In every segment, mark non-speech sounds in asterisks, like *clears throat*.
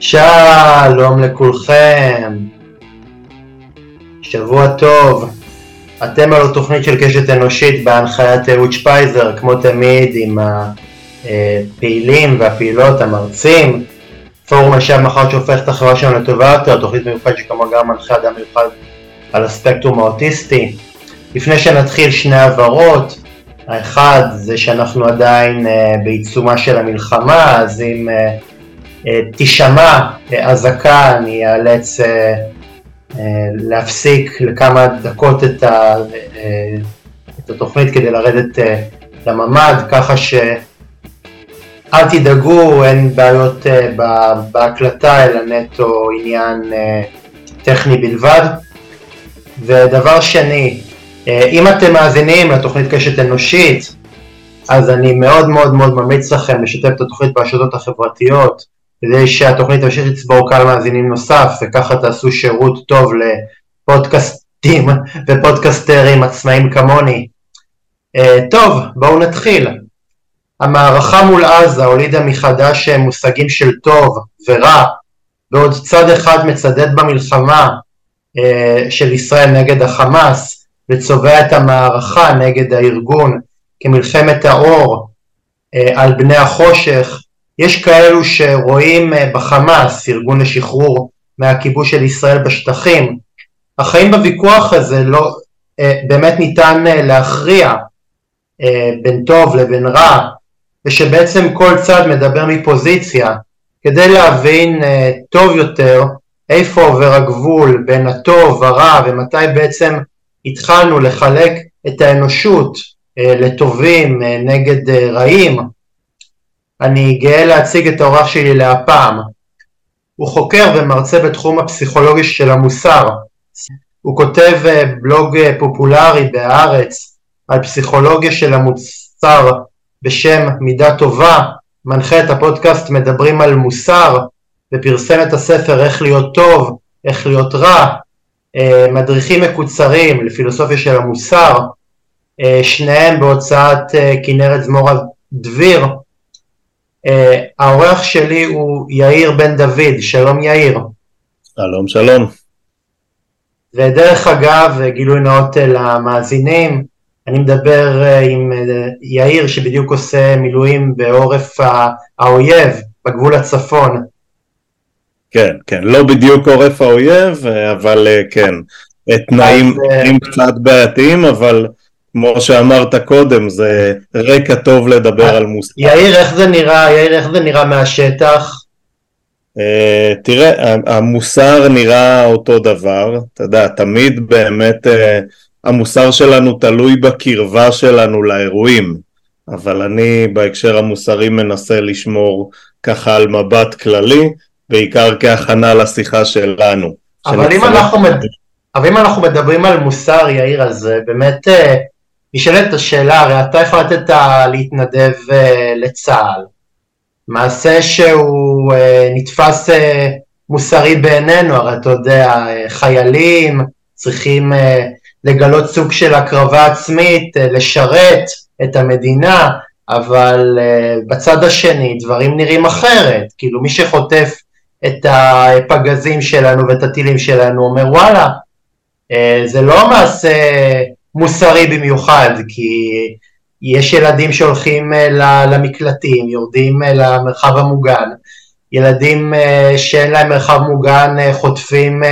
שלום לכולכם, שבוע טוב. אתם על התוכנית של קשת אנושית בהנחיית אהוד שפייזר, כמו תמיד עם הפעילים והפעילות, המרצים. פורום אנשי המחר שהופך את החברה שלנו לטובה יותר, תוכנית מיוחדת שכמובן גם מנחה אדם מיוחד על הספקטרום האוטיסטי. לפני שנתחיל שני הבהרות, האחד זה שאנחנו עדיין uh, בעיצומה של המלחמה, אז אם תישמע אזעקה אני אאלץ uh, להפסיק לכמה דקות את, ה, את התוכנית כדי לרדת לממ"ד, ככה שאל תדאגו, אין בעיות בהקלטה אלא נטו עניין טכני בלבד. ודבר שני, אה, אם אתם מאזינים לתוכנית קשת אנושית, אז אני מאוד מאוד מאוד ממליץ לכם לשתף את התוכנית ברשתות החברתיות, כדי שהתוכנית תמשיך לצבור קהל מאזינים נוסף, וככה תעשו שירות טוב לפודקאסטים *laughs* ופודקאסטרים עצמאים כמוני. אה, טוב, בואו נתחיל. המערכה מול עזה הולידה מחדש מושגים של טוב ורע, בעוד צד אחד מצדד במלחמה אה, של ישראל נגד החמאס, וצובע את המערכה נגד הארגון כמלחמת האור אה, על בני החושך. יש כאלו שרואים אה, בחמאס ארגון לשחרור מהכיבוש של ישראל בשטחים. החיים בוויכוח הזה לא, אה, באמת ניתן להכריע בין טוב לבין רע, ושבעצם כל צד מדבר מפוזיציה כדי להבין טוב יותר איפה עובר הגבול בין הטוב, הרע, ומתי בעצם התחלנו לחלק את האנושות אה, לטובים אה, נגד אה, רעים, אני גאה להציג את האורח שלי להפעם. הוא חוקר ומרצה בתחום הפסיכולוגי של המוסר. הוא כותב בלוג פופולרי בהארץ על פסיכולוגיה של המוסר בשם מידה טובה, מנחה את הפודקאסט מדברים על מוסר ופרסם את הספר איך להיות טוב, איך להיות רע, אה, מדריכים מקוצרים לפילוסופיה של המוסר, אה, שניהם בהוצאת אה, כנרת זמורה דביר. האורח שלי הוא יאיר בן דוד, שלום יאיר. שלום שלום. ודרך אגב, גילוי נאות למאזינים, אני מדבר עם יאיר שבדיוק עושה מילואים בעורף האויב בגבול הצפון. כן, כן, לא בדיוק עורף האויב, אבל אה, כן, תנאים, אה, תנאים קצת בעייתיים, אבל כמו שאמרת קודם, זה רקע טוב לדבר על מוסר. יאיר, איך זה נראה, יאיר, איך זה נראה מהשטח? Uh, תראה, המוסר נראה אותו דבר, אתה יודע, תמיד באמת uh, המוסר שלנו תלוי בקרבה שלנו לאירועים, אבל אני בהקשר המוסרי מנסה לשמור ככה על מבט כללי, בעיקר כהכנה לשיחה שלנו. אבל אם, אנחנו. אבל אם אנחנו מדברים על מוסר, יאיר, אז אה, באמת אה, נשאלת השאלה, הרי אתה החלטת להתנדב אה, לצה"ל, מעשה שהוא נתפס מוסרי בעינינו, הרי אתה יודע, חיילים צריכים לגלות סוג של הקרבה עצמית, לשרת את המדינה, אבל בצד השני דברים נראים אחרת, כאילו מי שחוטף את הפגזים שלנו ואת הטילים שלנו, אומר וואלה, אה, זה לא מעשה מוסרי במיוחד, כי יש ילדים שהולכים אה, למקלטים, יורדים אה, למרחב המוגן, ילדים שאין להם מרחב מוגן חוטפים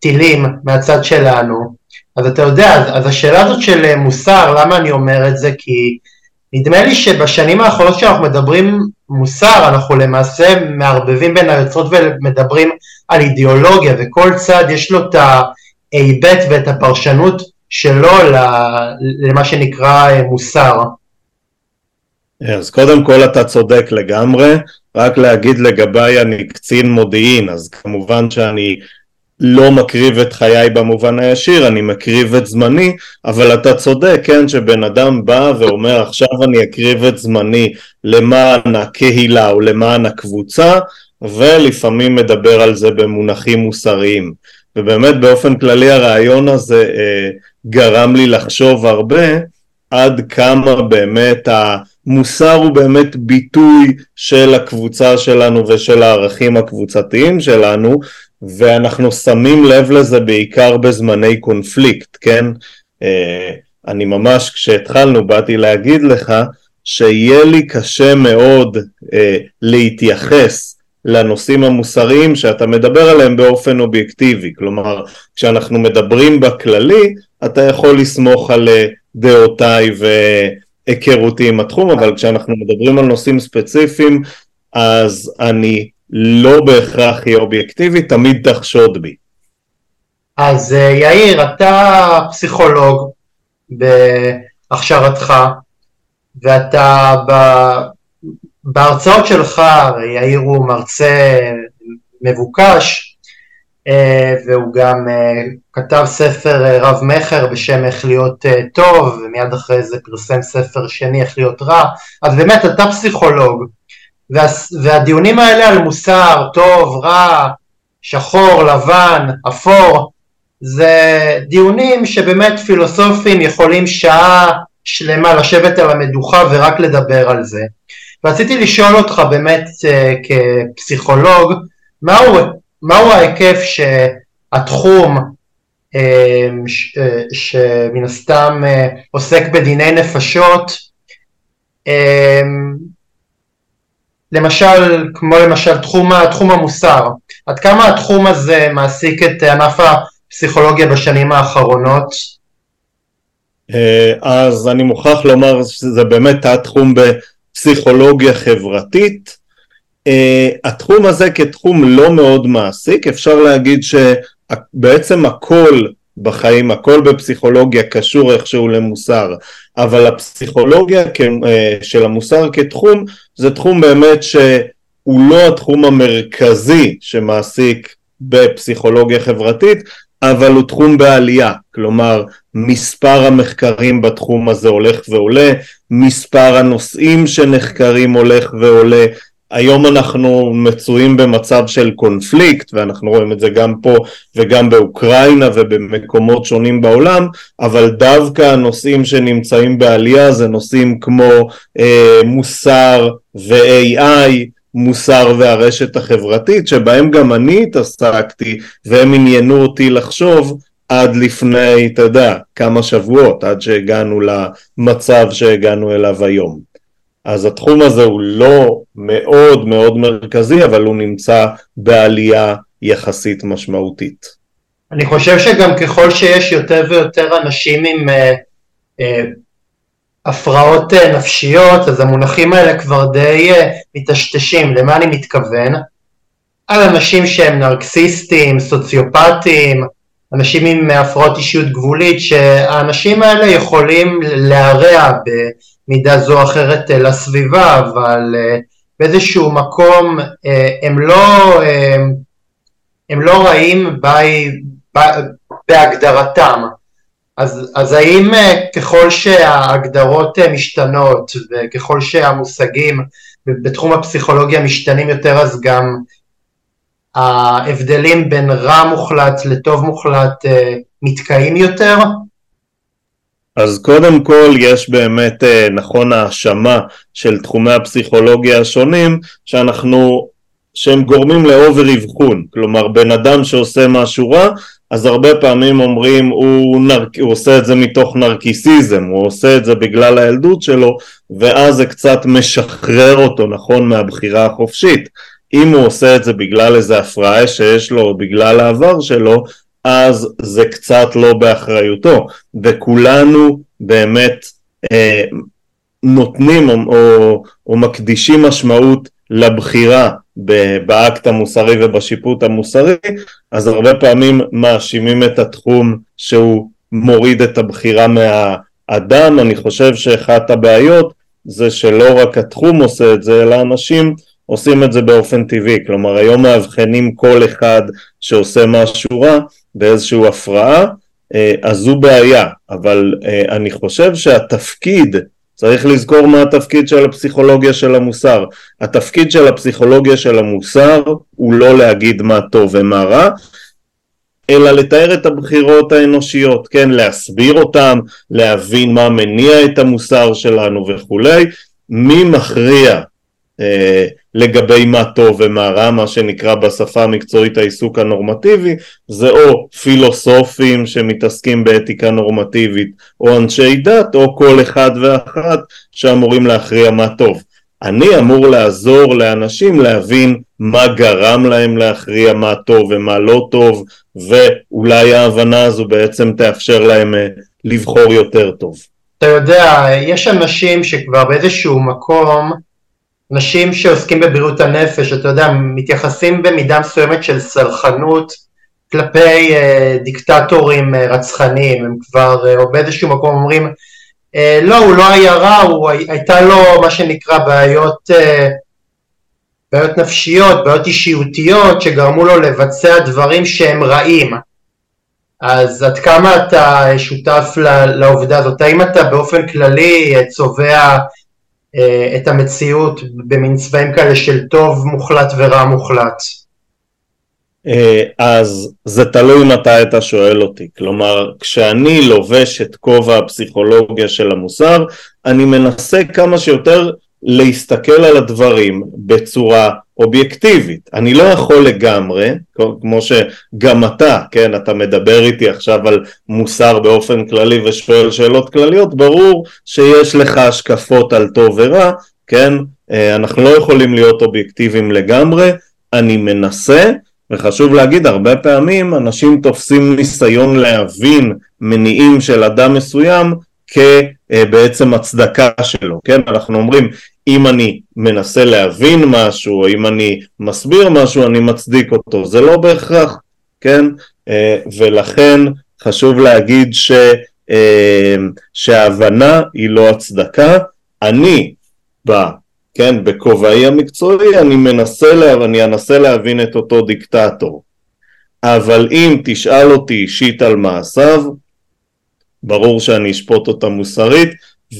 טילים מהצד שלנו, אז אתה יודע, אז השאלה הזאת של מוסר, למה אני אומר את זה? כי נדמה לי שבשנים האחרונות שאנחנו מדברים מוסר, אנחנו למעשה מערבבים בין היוצרות ומדברים על אידיאולוגיה, וכל צד יש לו את ההיבט ואת הפרשנות שלו למה שנקרא אה, מוסר. אז קודם כל אתה צודק לגמרי, רק להגיד לגביי אני קצין מודיעין, אז כמובן שאני לא מקריב את חיי במובן הישיר, אני מקריב את זמני, אבל אתה צודק, כן, שבן אדם בא ואומר עכשיו אני אקריב את זמני למען הקהילה או למען הקבוצה, ולפעמים מדבר על זה במונחים מוסריים. ובאמת באופן כללי הרעיון הזה אה, גרם לי לחשוב הרבה עד כמה באמת מוסר הוא באמת ביטוי של הקבוצה שלנו ושל הערכים הקבוצתיים שלנו ואנחנו שמים לב לזה בעיקר בזמני קונפליקט, כן? אה, אני ממש כשהתחלנו באתי להגיד לך שיהיה לי קשה מאוד אה, להתייחס לנושאים המוסריים שאתה מדבר עליהם באופן אובייקטיבי, כלומר כשאנחנו מדברים בכללי אתה יכול לסמוך על אה, דעותיי והיכרותי עם התחום, אבל כשאנחנו מדברים על נושאים ספציפיים אז אני לא בהכרח יהיה אובייקטיבי, תמיד תחשוד בי. אז אה, יאיר, אתה פסיכולוג בהכשרתך, ואתה ב... בהרצאות שלך, יאיר הוא מרצה מבוקש, אה, והוא גם אה, כתב ספר רב מכר בשם איך להיות טוב, ומיד אחרי זה פרסם ספר שני איך להיות רע, אז באמת אתה פסיכולוג, וה, והדיונים האלה על מוסר, טוב, רע, שחור, לבן, אפור, זה דיונים שבאמת פילוסופים יכולים שעה שלמה לשבת על המדוכה ורק לדבר על זה. רציתי לשאול אותך באמת uh, כפסיכולוג, מהו, מהו ההיקף שהתחום uh, ש, uh, שמן הסתם עוסק בדיני נפשות למשל, כמו למשל תחום, תחום המוסר, עד כמה התחום הזה מעסיק את ענף הפסיכולוגיה בשנים האחרונות? אה, אז אני מוכרח לומר שזה באמת התחום בפסיכולוגיה חברתית. אה, התחום הזה כתחום לא מאוד מעסיק, אפשר להגיד שבעצם הכל בחיים, הכל בפסיכולוגיה קשור איכשהו למוסר, אבל הפסיכולוגיה אה, של המוסר כתחום זה תחום באמת שהוא לא התחום המרכזי שמעסיק בפסיכולוגיה חברתית, אבל הוא תחום בעלייה, כלומר מספר המחקרים בתחום הזה הולך ועולה, מספר הנושאים שנחקרים הולך ועולה, היום אנחנו מצויים במצב של קונפליקט ואנחנו רואים את זה גם פה וגם באוקראינה ובמקומות שונים בעולם אבל דווקא הנושאים שנמצאים בעלייה זה נושאים כמו אה, מוסר ו-AI מוסר והרשת החברתית שבהם גם אני התעסקתי והם עניינו אותי לחשוב עד לפני, אתה יודע, כמה שבועות עד שהגענו למצב שהגענו אליו היום אז התחום הזה הוא לא מאוד מאוד מרכזי, אבל הוא נמצא בעלייה יחסית משמעותית. אני חושב שגם ככל שיש יותר ויותר אנשים עם אה, אה, הפרעות אה, נפשיות, אז המונחים האלה כבר די אה, מטשטשים. למה אני מתכוון? על אנשים שהם נרקסיסטים, סוציופטים, אנשים עם הפרעות אישיות גבולית, שהאנשים האלה יכולים להרע במידה זו או אחרת אה, לסביבה, אבל אה, באיזשהו מקום אה, הם לא, הם לא רעים בהגדרתם. אז, אז האם ככל שההגדרות משתנות וככל שהמושגים בתחום הפסיכולוגיה משתנים יותר אז גם ההבדלים בין רע מוחלט לטוב מוחלט מתקיים יותר? אז קודם כל יש באמת אה, נכון האשמה של תחומי הפסיכולוגיה השונים שאנחנו, שהם גורמים לאובר אבחון, כלומר בן אדם שעושה משהו רע אז הרבה פעמים אומרים הוא, נרק, הוא עושה את זה מתוך נרקיסיזם, הוא עושה את זה בגלל הילדות שלו ואז זה קצת משחרר אותו נכון מהבחירה החופשית. אם הוא עושה את זה בגלל איזה הפרעה שיש לו או בגלל העבר שלו אז זה קצת לא באחריותו, וכולנו באמת אה, נותנים או, או, או מקדישים משמעות לבחירה באקט המוסרי ובשיפוט המוסרי, אז הרבה פעמים מאשימים את התחום שהוא מוריד את הבחירה מהאדם, אני חושב שאחת הבעיות זה שלא רק התחום עושה את זה, אלא אנשים עושים את זה באופן טבעי, כלומר היום מאבחנים כל אחד שעושה משהו רע באיזושהי הפרעה, אה, אז זו בעיה, אבל אה, אני חושב שהתפקיד, צריך לזכור מה התפקיד של הפסיכולוגיה של המוסר. התפקיד של הפסיכולוגיה של המוסר הוא לא להגיד מה טוב ומה רע, אלא לתאר את הבחירות האנושיות, כן, להסביר אותם, להבין מה מניע את המוסר שלנו וכולי, מי מכריע לגבי מה טוב ומה רע, מה שנקרא בשפה המקצועית העיסוק הנורמטיבי, זה או פילוסופים שמתעסקים באתיקה נורמטיבית, או אנשי דת, או כל אחד ואחת שאמורים להכריע מה טוב. אני אמור לעזור לאנשים להבין מה גרם להם להכריע מה טוב ומה לא טוב, ואולי ההבנה הזו בעצם תאפשר להם אה, לבחור יותר טוב. אתה יודע, יש אנשים שכבר באיזשהו מקום אנשים שעוסקים בבריאות הנפש, אתה יודע, מתייחסים במידה מסוימת של סלחנות כלפי אה, דיקטטורים אה, רצחניים, הם כבר אה, באיזשהו מקום אומרים, לא, הוא לא היה רע, הוא, הייתה לו מה שנקרא בעיות, בעיות נפשיות, בעיות אישיותיות, שגרמו לו לבצע דברים שהם רעים. אז עד כמה אתה שותף לעובדה הזאת? האם אתה באופן כללי צובע את המציאות במין צבעים כאלה של טוב מוחלט ורע מוחלט? אה, אז זה תלוי מתי אתה שואל אותי, כלומר כשאני לובש את כובע הפסיכולוגיה של המוסר אני מנסה כמה שיותר להסתכל על הדברים בצורה אובייקטיבית. אני לא יכול לגמרי, כמו שגם אתה, כן, אתה מדבר איתי עכשיו על מוסר באופן כללי ושואל שאלות כלליות, ברור שיש לך השקפות על טוב ורע, כן, אה, אנחנו לא יכולים להיות אובייקטיביים לגמרי, אני מנסה, וחשוב להגיד, הרבה פעמים אנשים תופסים ניסיון להבין מניעים של אדם מסוים כבעצם הצדקה שלו, כן? אנחנו אומרים אם אני מנסה להבין משהו אם אני מסביר משהו אני מצדיק אותו, זה לא בהכרח, כן? אה, ולכן חשוב להגיד ש, אה, שההבנה היא לא הצדקה, אני ב... כן, בכובעי המקצועי אני מנסה, לה, אני אנסה להבין את אותו דיקטטור אבל אם תשאל אותי אישית על מעשיו ברור שאני אשפוט אותה מוסרית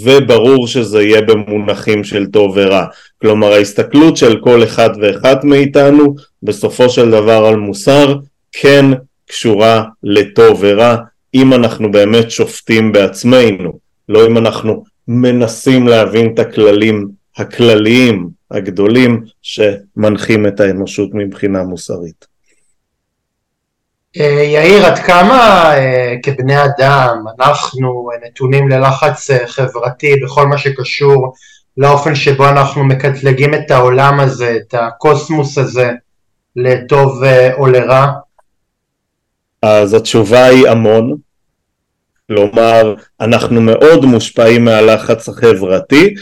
וברור שזה יהיה במונחים של טוב ורע. כלומר ההסתכלות של כל אחד ואחת מאיתנו בסופו של דבר על מוסר כן קשורה לטוב ורע אם אנחנו באמת שופטים בעצמנו, לא אם אנחנו מנסים להבין את הכללים הכלליים הגדולים שמנחים את האנושות מבחינה מוסרית. אה, יאיר, עד כמה אה, כבני אדם אנחנו נתונים ללחץ אה, חברתי בכל מה שקשור לאופן שבו אנחנו מקטלגים את העולם הזה, את הקוסמוס הזה, לטוב או לרע? אז התשובה היא המון, כלומר אנחנו מאוד מושפעים מהלחץ החברתי,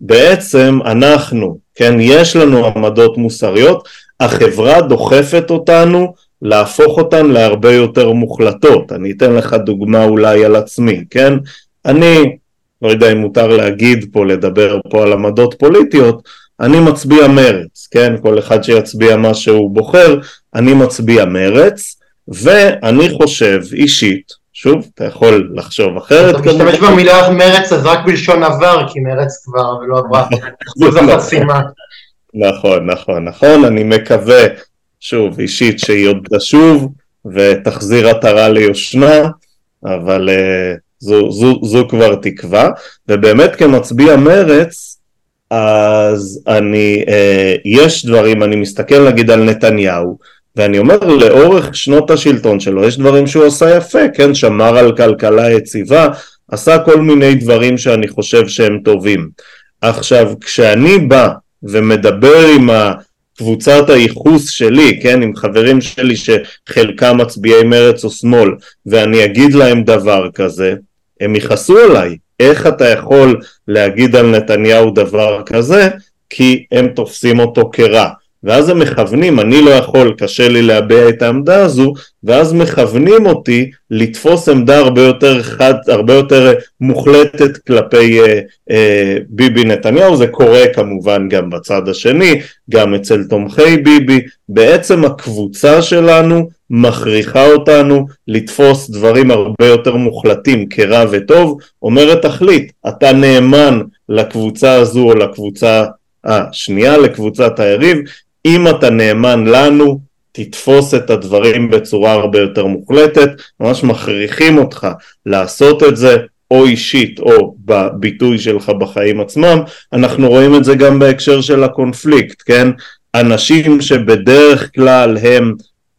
בעצם אנחנו, כן, יש לנו עמדות מוסריות, החברה דוחפת אותנו להפוך אותן להרבה יותר מוחלטות. אני אתן לך דוגמה אולי על עצמי, כן? אני, לא יודע אם מותר להגיד פה, לדבר פה על עמדות פוליטיות, אני מצביע מרץ, כן? כל אחד שיצביע מה שהוא בוחר, אני מצביע מרץ, ואני חושב אישית, שוב, אתה יכול לחשוב אחרת. אתה משתמש במילה מרץ אז רק בלשון עבר, כי מרץ כבר ולא עברה *laughs* אחוז החסימה. נכון, נכון, נכון, אני מקווה שוב, אישית שהיא עוד תשוב ותחזיר עטרה ליושנה, אבל uh, זו, זו, זו כבר תקווה, ובאמת כמצביע מרץ, אז אני, uh, יש דברים, אני מסתכל נגיד על נתניהו, ואני אומר לאורך שנות השלטון שלו יש דברים שהוא עשה יפה, כן, שמר על כלכלה יציבה, עשה כל מיני דברים שאני חושב שהם טובים. עכשיו, כשאני בא ומדבר עם ה... קבוצת הייחוס שלי, כן, עם חברים שלי שחלקם מצביעי מרץ או שמאל, ואני אגיד להם דבר כזה, הם יכעסו עליי. איך אתה יכול להגיד על נתניהו דבר כזה? כי הם תופסים אותו כרע. ואז הם מכוונים, אני לא יכול, קשה לי להביע את העמדה הזו, ואז מכוונים אותי לתפוס עמדה הרבה יותר חד, הרבה יותר מוחלטת כלפי אה, אה, ביבי נתניהו, זה קורה כמובן גם בצד השני, גם אצל תומכי ביבי, בעצם הקבוצה שלנו מכריחה אותנו לתפוס דברים הרבה יותר מוחלטים כרע וטוב, אומרת תחליט, אתה נאמן לקבוצה הזו או לקבוצה השנייה לקבוצת היריב, אם אתה נאמן לנו, תתפוס את הדברים בצורה הרבה יותר מוחלטת, ממש מכריחים אותך לעשות את זה, או אישית או בביטוי שלך בחיים עצמם, אנחנו רואים את זה גם בהקשר של הקונפליקט, כן? אנשים שבדרך כלל הם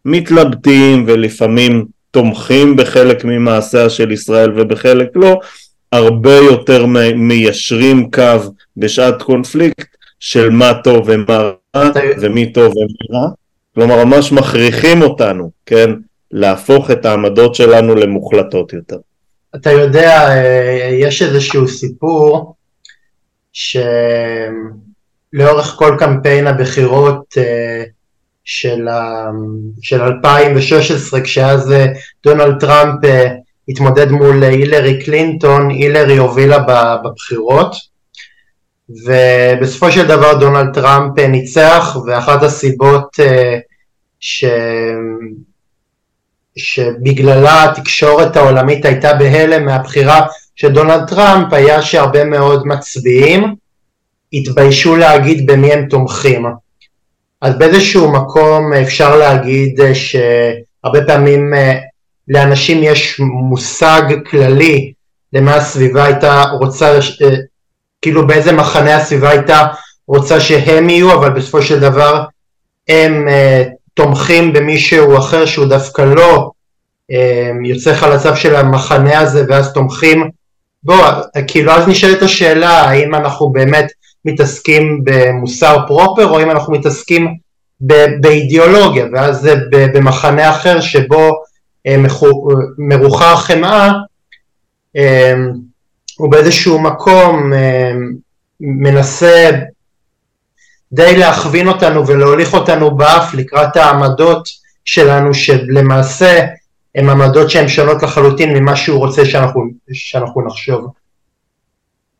מתלבטים ולפעמים תומכים בחלק ממעשיה של ישראל ובחלק לא, הרבה יותר מיישרים קו בשעת קונפליקט של מה טוב ומה רע ומי טוב ומי רע, כלומר ממש מכריחים אותנו, כן, להפוך את העמדות שלנו למוחלטות יותר. אתה יודע, אה, יש איזשהו סיפור שלאורך כל קמפיין הבחירות אה, של, של 2016, כשאז אה, דונלד טראמפ התמודד מול הילרי קלינטון, הילרי הובילה בבחירות, ובסופו של דבר דונלד טראמפ ניצח, ואחת הסיבות ש... שבגללה התקשורת העולמית הייתה בהלם מהבחירה של דונלד טראמפ היה שהרבה מאוד מצביעים התביישו להגיד במי הם תומכים. אז באיזשהו מקום אפשר להגיד שהרבה פעמים אה, לאנשים יש מושג כללי למה הסביבה הייתה רוצה, אה, כאילו באיזה מחנה הסביבה הייתה רוצה שהם יהיו, אבל בסופו של דבר הם אה, תומכים במישהו אחר שהוא דווקא לא אה, יוצא חלציו של המחנה הזה ואז תומכים. בוא, כאילו אז נשאלת השאלה האם אנחנו באמת מתעסקים במוסר פרופר או אם אנחנו מתעסקים באידיאולוגיה ואז זה במחנה אחר שבו אה, החמאה אה, הוא באיזשהו מקום מנסה די להכווין אותנו ולהוליך אותנו באף לקראת העמדות שלנו שלמעשה הן עמדות שהן שונות לחלוטין ממה שהוא רוצה שאנחנו, שאנחנו נחשוב.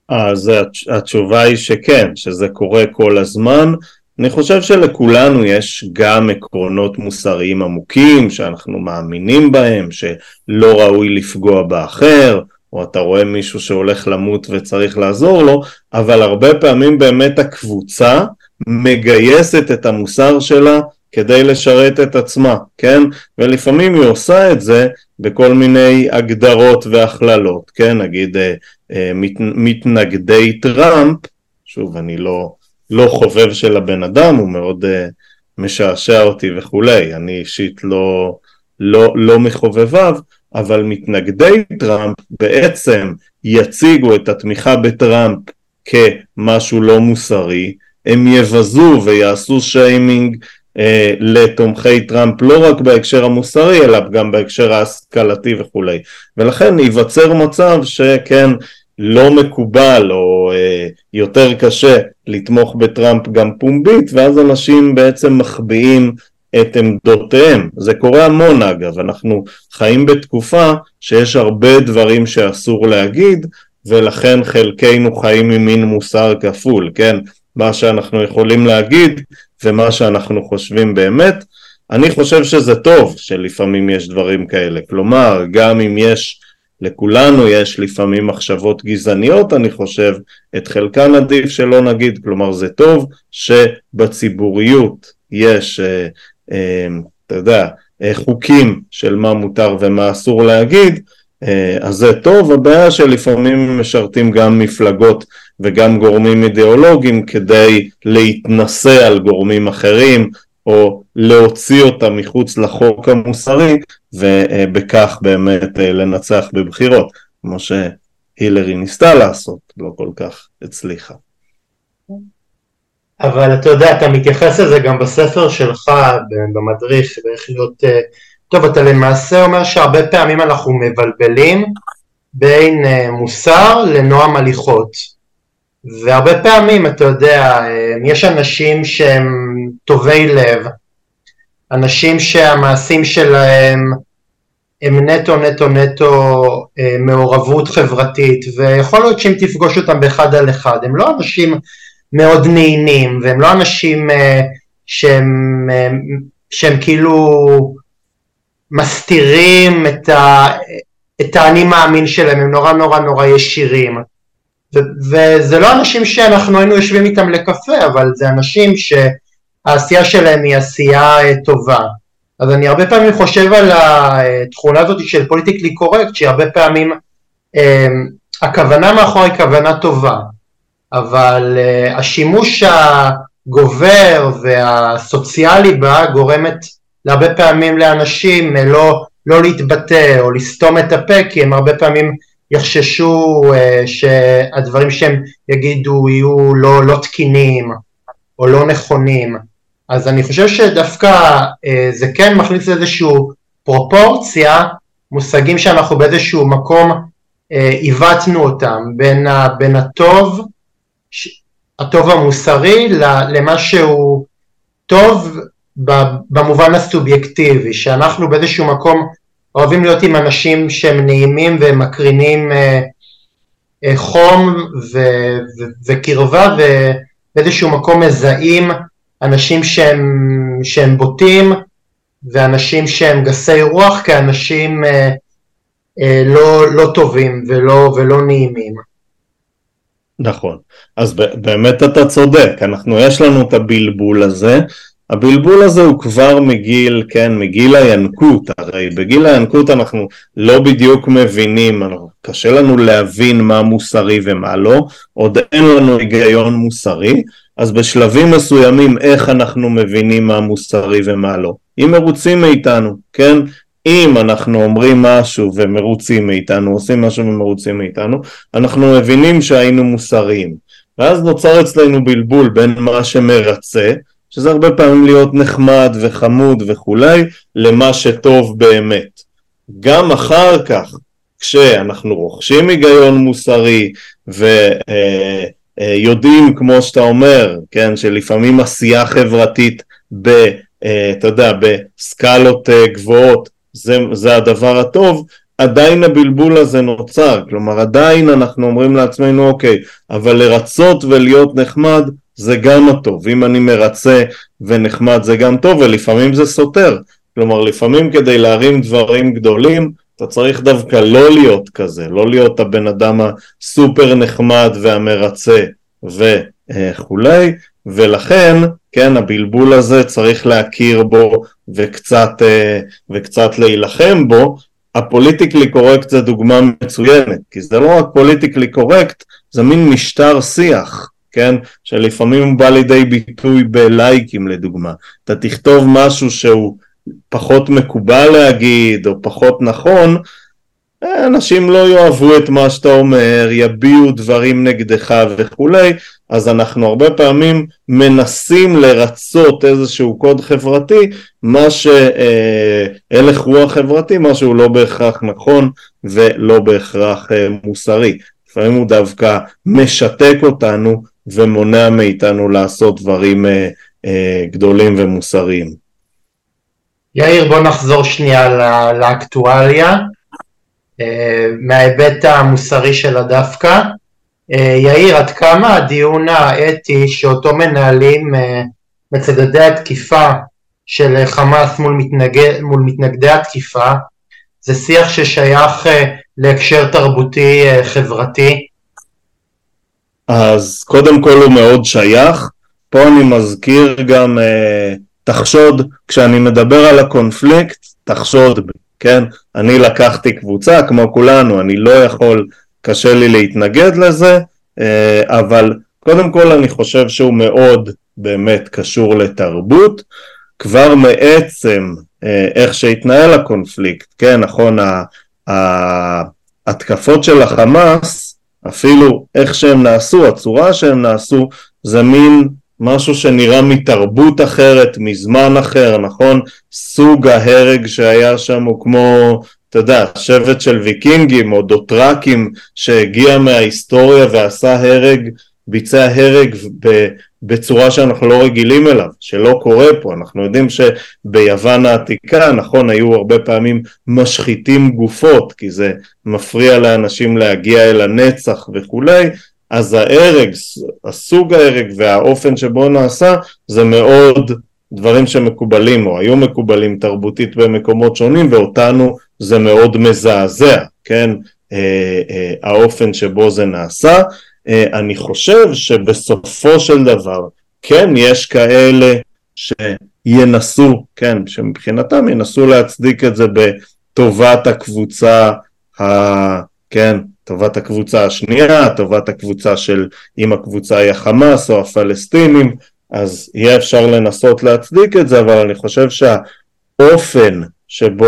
אז התשובה היא שכן, שזה קורה כל הזמן. אני חושב שלכולנו יש גם עקרונות מוסריים עמוקים שאנחנו מאמינים בהם, שלא ראוי לפגוע באחר, או אתה רואה מישהו שהולך למות וצריך לעזור לו, אבל הרבה פעמים באמת הקבוצה מגייסת את המוסר שלה כדי לשרת את עצמה, כן? ולפעמים היא עושה את זה בכל מיני הגדרות והכללות, כן? נגיד אה, אה, מת, מתנגדי טראמפ, שוב אני לא, לא חובב של הבן אדם, הוא מאוד אה, משעשע אותי וכולי, אני אישית לא, לא, לא מחובביו, אבל מתנגדי טראמפ בעצם יציגו את התמיכה בטראמפ כמשהו לא מוסרי, הם יבזו ויעשו שיימינג אה, לתומכי טראמפ לא רק בהקשר המוסרי אלא גם בהקשר ההשכלתי וכולי. ולכן ייווצר מצב שכן לא מקובל או אה, יותר קשה לתמוך בטראמפ גם פומבית ואז אנשים בעצם מחביאים את עמדותיהם. זה קורה המון אגב, אנחנו חיים בתקופה שיש הרבה דברים שאסור להגיד ולכן חלקנו חיים עם מין מוסר כפול, כן? מה שאנחנו יכולים להגיד ומה שאנחנו חושבים באמת. אני חושב שזה טוב שלפעמים יש דברים כאלה, כלומר גם אם יש, לכולנו יש לפעמים מחשבות גזעניות, אני חושב את חלקן עדיף שלא נגיד, כלומר זה טוב שבציבוריות יש, אה, אתה יודע, אה, חוקים של מה מותר ומה אסור להגיד, אה, אז זה טוב, הבעיה שלפעמים משרתים גם מפלגות וגם גורמים אידיאולוגיים כדי להתנשא על גורמים אחרים או להוציא אותם מחוץ לחוק המוסרי ובכך באמת אה, לנצח בבחירות כמו שהילרי ניסתה לעשות, לא כל כך הצליחה. אבל אתה יודע, אתה מתייחס לזה גם בספר שלך, במדריך, באיך להיות... אה, טוב, אתה למעשה אומר שהרבה פעמים אנחנו מבלבלים בין אה, מוסר לנועם הליכות. והרבה פעמים, אתה יודע, יש אנשים שהם טובי לב, אנשים שהמעשים שלהם הם נטו נטו נטו אה, מעורבות חברתית, ויכול להיות שאם תפגוש אותם באחד על אחד, הם לא אנשים מאוד נעימים, והם לא אנשים אה, שהם, אה, שהם כאילו מסתירים את, ה, את האני מאמין שלהם, הם נורא נורא נורא ישירים. וזה לא אנשים שאנחנו היינו יושבים איתם לקפה, אבל זה אנשים שהעשייה שלהם היא עשייה אה, טובה. אז אני הרבה פעמים חושב על התכונה הזאת של פוליטיקלי קורקט, שהיא הרבה פעמים אה, הכוונה מאחורי כוונה טובה, אבל uh, השימוש הגובר והסוציאלי בה גורמת להרבה פעמים לאנשים uh, לא, לא להתבטא או לסתום את הפה כי הם הרבה פעמים יחששו uh, שהדברים שהם יגידו יהיו לא, לא תקינים או לא נכונים. אז אני חושב שדווקא זה כן מכניס איזושהי פרופורציה מושגים שאנחנו באיזשהו מקום אה, עיוותנו אותם בין, בין הטוב, הטוב המוסרי למה שהוא טוב במובן הסובייקטיבי, שאנחנו באיזשהו מקום אוהבים להיות עם אנשים שהם נעימים ומקרינים אה, אה, חום ו, ו, וקרבה ובאיזשהו מקום מזהים אנשים שהם, שהם בוטים ואנשים שהם גסי רוח כאנשים אה, אה, לא, לא טובים ולא, ולא נעימים. נכון, אז באמת אתה צודק, אנחנו יש לנו את הבלבול הזה, הבלבול הזה הוא כבר מגיל, כן, מגיל הינקות, הרי בגיל הינקות אנחנו לא בדיוק מבינים, קשה לנו להבין מה מוסרי ומה לא, עוד אין לנו היגיון מוסרי, אז בשלבים מסוימים איך אנחנו מבינים מה מוסרי ומה לא. אם מרוצים מאיתנו, כן? אם אנחנו אומרים משהו ומרוצים מאיתנו, עושים משהו ומרוצים מאיתנו, אנחנו מבינים שהיינו מוסריים. ואז נוצר אצלנו בלבול בין מה שמרצה, שזה הרבה פעמים להיות נחמד וחמוד וכולי, למה שטוב באמת. גם אחר כך, כשאנחנו רוכשים היגיון מוסרי ויודעים, אה, אה, כמו שאתה אומר, כן, שלפעמים עשייה חברתית ב... אה, אתה יודע, בסקלות גבוהות, זה, זה הדבר הטוב, עדיין הבלבול הזה נוצר, כלומר עדיין אנחנו אומרים לעצמנו אוקיי, אבל לרצות ולהיות נחמד זה גם הטוב, אם אני מרצה ונחמד זה גם טוב ולפעמים זה סותר, כלומר לפעמים כדי להרים דברים גדולים אתה צריך דווקא לא להיות כזה, לא להיות הבן אדם הסופר נחמד והמרצה וכולי, ולכן כן, הבלבול הזה צריך להכיר בו וקצת, אה, וקצת להילחם בו. ה politically correct זה דוגמה מצוינת, כי זה לא רק politically correct, זה מין משטר שיח, כן? שלפעמים הוא בא לידי ביטוי בלייקים לדוגמה. אתה תכתוב משהו שהוא פחות מקובל להגיד או פחות נכון, אנשים לא יאהבו את מה שאתה אומר, יביעו דברים נגדך וכולי, אז אנחנו הרבה פעמים מנסים לרצות איזשהו קוד חברתי, מה שהלך רוח חברתי, מה שהוא לא בהכרח נכון ולא בהכרח אה, מוסרי. לפעמים הוא דווקא משתק אותנו ומונע מאיתנו לעשות דברים אה, אה, גדולים ומוסריים. יאיר, בוא נחזור שנייה לאקטואליה. מההיבט המוסרי שלה דווקא. אה, יאיר, עד כמה הדיון האתי שאותו מנהלים אה, מצדדי התקיפה של חמאס מול, מתנגד, מול מתנגדי התקיפה זה שיח ששייך אה, להקשר תרבותי חברתי? אז קודם כל הוא מאוד שייך, פה אני מזכיר גם תחשוד, כשאני מדבר על הקונפליקט, תחשוד. כן? אני לקחתי קבוצה כמו כולנו, אני לא יכול, קשה לי להתנגד לזה, אה, אבל קודם כל אני חושב שהוא מאוד באמת קשור לתרבות, כבר מעצם אה, איך שהתנהל הקונפליקט, כן, נכון, ההתקפות של החמאס, אפילו איך שהם נעשו, הצורה שהם נעשו, זה מין משהו שנראה מתרבות אחרת, מזמן אחר, נכון? סוג ההרג שהיה שם הוא כמו, אתה יודע, שבט של ויקינגים או דוטרקים שהגיע מההיסטוריה ועשה הרג, ביצע הרג בצורה שאנחנו לא רגילים אליו, שלא קורה פה. אנחנו יודעים שביוון העתיקה, נכון, היו הרבה פעמים משחיתים גופות, כי זה מפריע לאנשים להגיע אל הנצח וכולי, אז ההרג, הסוג ההרג והאופן שבו נעשה זה מאוד דברים שמקובלים או היו מקובלים תרבותית במקומות שונים ואותנו זה מאוד מזעזע, כן, אה, אה, האופן שבו זה נעשה. אה, אני חושב שבסופו של דבר כן יש כאלה שינסו, כן, שמבחינתם ינסו להצדיק את זה בטובת הקבוצה, ה, כן, טובת הקבוצה השנייה, טובת הקבוצה של אם הקבוצה היא החמאס או הפלסטינים, אז יהיה אפשר לנסות להצדיק את זה, אבל אני חושב שהאופן שבו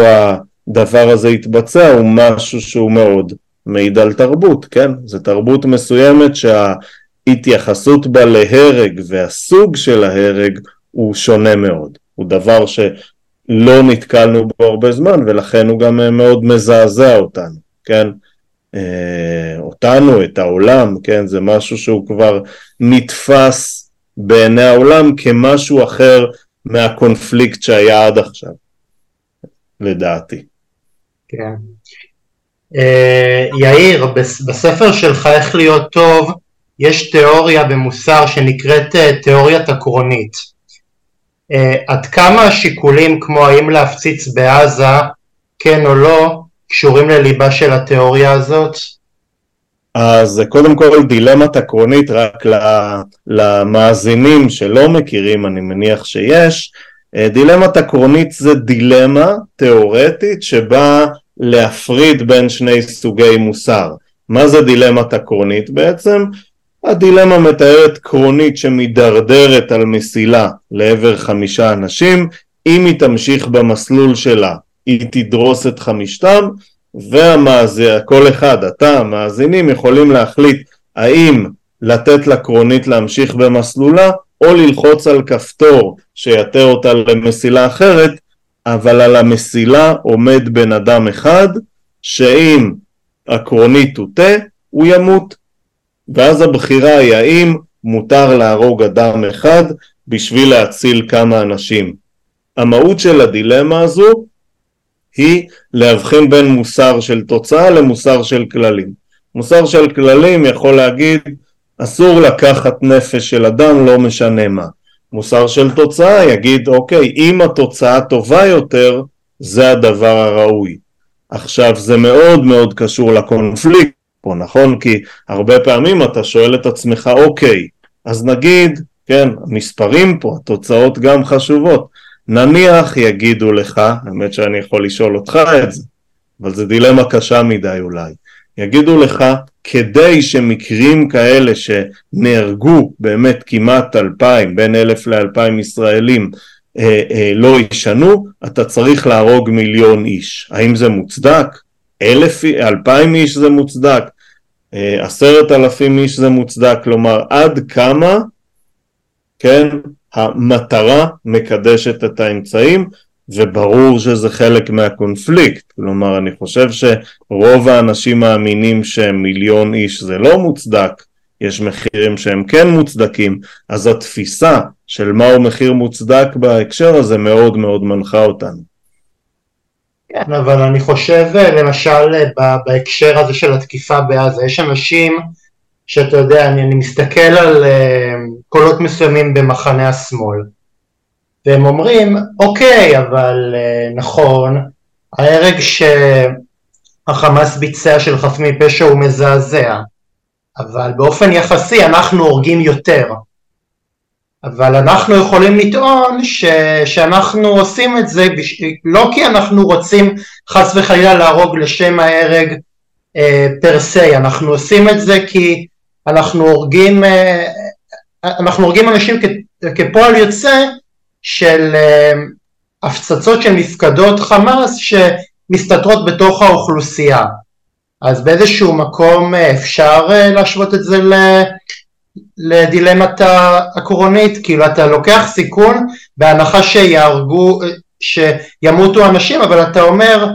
הדבר הזה יתבצע הוא משהו שהוא מאוד מעיד על תרבות, כן? זה תרבות מסוימת שההתייחסות בה להרג והסוג של ההרג הוא שונה מאוד, הוא דבר שלא נתקלנו בו הרבה זמן ולכן הוא גם מאוד מזעזע אותנו, כן? אה, אותנו, את העולם, כן? זה משהו שהוא כבר נתפס בעיני העולם כמשהו אחר מהקונפליקט שהיה עד עכשיו, לדעתי. כן. Uh, יאיר, בספר שלך איך להיות טוב, יש תיאוריה במוסר שנקראת uh, תיאוריית עקרונית. Uh, עד כמה השיקולים כמו האם להפציץ בעזה, כן או לא, קשורים לליבה של התיאוריה הזאת? אז קודם כל דילמת עקרונית רק למאזינים שלא מכירים, אני מניח שיש, דילמת עקרונית זה דילמה תיאורטית שבה להפריד בין שני סוגי מוסר. מה זה דילמת עקרונית בעצם? הדילמה מתארת קרונית שמידרדרת על מסילה לעבר חמישה אנשים, אם היא תמשיך במסלול שלה היא תדרוס את חמישתם והמאזין, כל אחד, אתה, המאזינים יכולים להחליט האם לתת לקרונית להמשיך במסלולה או ללחוץ על כפתור שיתר אותה למסילה אחרת אבל על המסילה עומד בן אדם אחד שאם הקרונית תוטה הוא ימות ואז הבחירה היא האם מותר להרוג אדם אחד בשביל להציל כמה אנשים. המהות של הדילמה הזו היא להבחין בין מוסר של תוצאה למוסר של כללים. מוסר של כללים יכול להגיד אסור לקחת נפש של אדם לא משנה מה. מוסר של תוצאה יגיד אוקיי אם התוצאה טובה יותר זה הדבר הראוי. עכשיו זה מאוד מאוד קשור לקונפליקט פה נכון? כי הרבה פעמים אתה שואל את עצמך אוקיי אז נגיד כן המספרים פה התוצאות גם חשובות. נניח יגידו לך האמת שאני יכול לשאול אותך את זה אבל זה דילמה קשה מדי אולי. יגידו לך כדי שמקרים כאלה שנהרגו באמת כמעט אלפיים, בין אלף לאלפיים ישראלים אה, אה, לא ישנו, אתה צריך להרוג מיליון איש. האם זה מוצדק? אלף, אלפיים איש זה מוצדק? אה, עשרת אלפים איש זה מוצדק? כלומר, עד כמה, כן, המטרה מקדשת את האמצעים, וברור שזה חלק מהקונפליקט, כלומר אני חושב שרוב האנשים מאמינים שמיליון איש זה לא מוצדק, יש מחירים שהם כן מוצדקים, אז התפיסה של מהו מחיר מוצדק בהקשר הזה מאוד מאוד מנחה אותנו. כן, אבל אני חושב למשל בהקשר הזה של התקיפה בעזה, יש אנשים שאתה יודע, אני, אני מסתכל על אה, קולות מסוימים במחנה השמאל, והם אומרים, אוקיי, אבל אה, נכון, ההרג שהחמאס ביצע של חף מפשע הוא מזעזע, אבל באופן יחסי אנחנו הורגים יותר. אבל אנחנו יכולים לטעון ש, שאנחנו עושים את זה בש, לא כי אנחנו רוצים חס וחלילה להרוג לשם ההרג אה, פר סי, אנחנו עושים את זה כי אנחנו הורגים, אה, אנחנו הורגים אנשים כ, כפועל יוצא של אה, הפצצות של מפקדות חמאס שמסתתרות בתוך האוכלוסייה. אז באיזשהו מקום אה, אפשר אה, להשוות את זה לדילמת הקורונית, כאילו אתה לוקח סיכון בהנחה שיהרגו, שימותו אנשים, אבל אתה אומר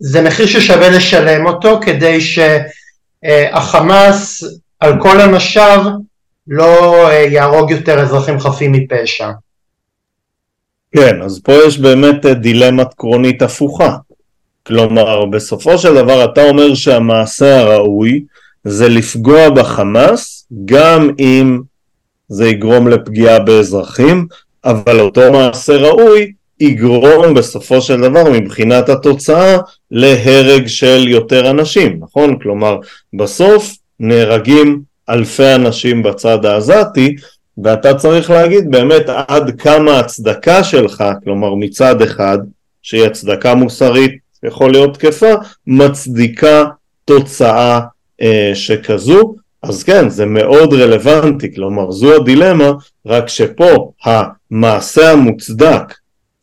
זה מחיר ששווה לשלם אותו כדי שהחמאס על כל אנשיו לא יהרוג יותר אזרחים חפים מפשע. כן, אז פה יש באמת אה, דילמת קרונית הפוכה. כלומר, בסופו של דבר אתה אומר שהמעשה הראוי זה לפגוע בחמאס, גם אם זה יגרום לפגיעה באזרחים, אבל אותו מעשה ראוי יגרום בסופו של דבר מבחינת התוצאה להרג של יותר אנשים, נכון? כלומר, בסוף נהרגים אלפי אנשים בצד העזתי, ואתה צריך להגיד באמת עד כמה הצדקה שלך, כלומר מצד אחד, שהיא הצדקה מוסרית יכול להיות תקפה, מצדיקה תוצאה אה, שכזו, אז כן, זה מאוד רלוונטי, כלומר זו הדילמה, רק שפה המעשה המוצדק,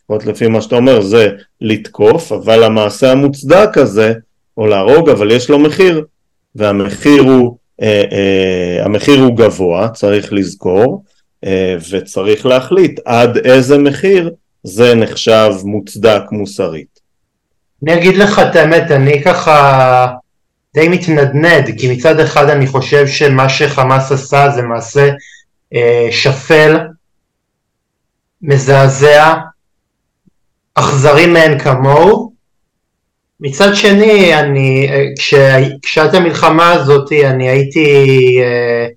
לפחות לפי מה שאתה אומר, זה לתקוף, אבל המעשה המוצדק הזה, או להרוג, אבל יש לו מחיר, והמחיר הוא, המחיר הוא גבוה, צריך לזכור, אה, וצריך להחליט עד איזה מחיר זה נחשב מוצדק מוסרית. אני אגיד לך את האמת, אני ככה די מתנדנד, כי מצד אחד אני חושב שמה שחמאס עשה זה מעשה אה, שפל, מזעזע, אכזרי מאין כמוהו. מצד שני, אני, כש, כשהייתה המלחמה הזאת, אני הייתי, אה,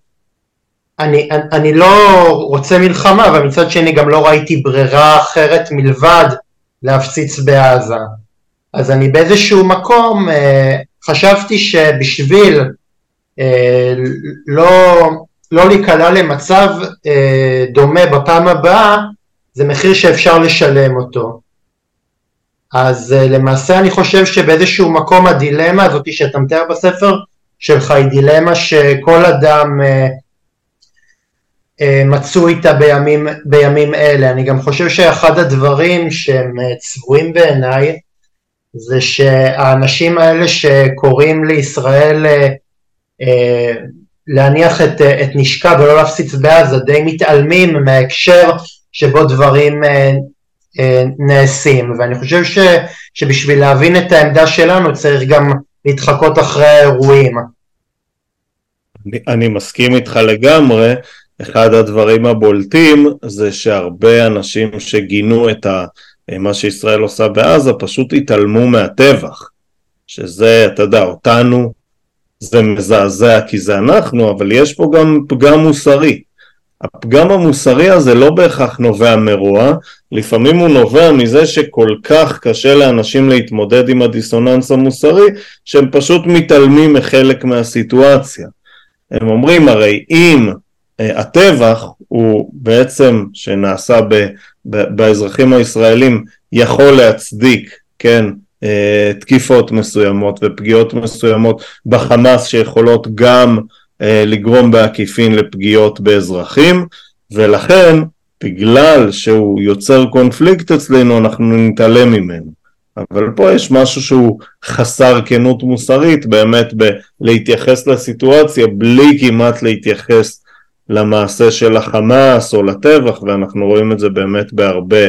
אני, אני לא רוצה מלחמה, אבל מצד שני גם לא ראיתי ברירה אחרת מלבד להפציץ בעזה. אז אני באיזשהו מקום אה, חשבתי שבשביל אה, לא, לא להיקלע למצב אה, דומה בפעם הבאה, זה מחיר שאפשר לשלם אותו. אז אה, למעשה אני חושב שבאיזשהו מקום הדילמה הזאת שאתה מתאר בספר שלך היא דילמה שכל אדם אה, אה, מצוי איתה בימים, בימים אלה. אני גם חושב שאחד הדברים שהם צבועים בעיניי זה שהאנשים האלה שקוראים לישראל להניח את, את נשקה ולא להפציץ בעזה די מתעלמים מההקשר שבו דברים נעשים, ואני חושב ש, שבשביל להבין את העמדה שלנו צריך גם להתחקות אחרי האירועים. אני, אני מסכים איתך לגמרי, אחד הדברים הבולטים זה שהרבה אנשים שגינו את ה, מה שישראל עושה בעזה פשוט התעלמו מהטבח, שזה, אתה יודע, אותנו זה מזעזע כי זה אנחנו, אבל יש פה גם פגם מוסרי. הפגם המוסרי הזה לא בהכרח נובע מרוע, לפעמים הוא נובע מזה שכל כך קשה לאנשים להתמודד עם הדיסוננס המוסרי, שהם פשוט מתעלמים מחלק מהסיטואציה. הם אומרים הרי אם uh, הטבח הוא בעצם שנעשה ב, ב, באזרחים הישראלים יכול להצדיק, כן, uh, תקיפות מסוימות ופגיעות מסוימות בחמאס שיכולות גם אה, לגרום בעקיפין לפגיעות באזרחים ולכן בגלל שהוא יוצר קונפליקט אצלנו אנחנו נתעלם ממנו. אבל פה יש משהו שהוא חסר כנות מוסרית באמת בלהתייחס לסיטואציה בלי כמעט להתייחס למעשה של החמאס או לטבח ואנחנו רואים את זה באמת בהרבה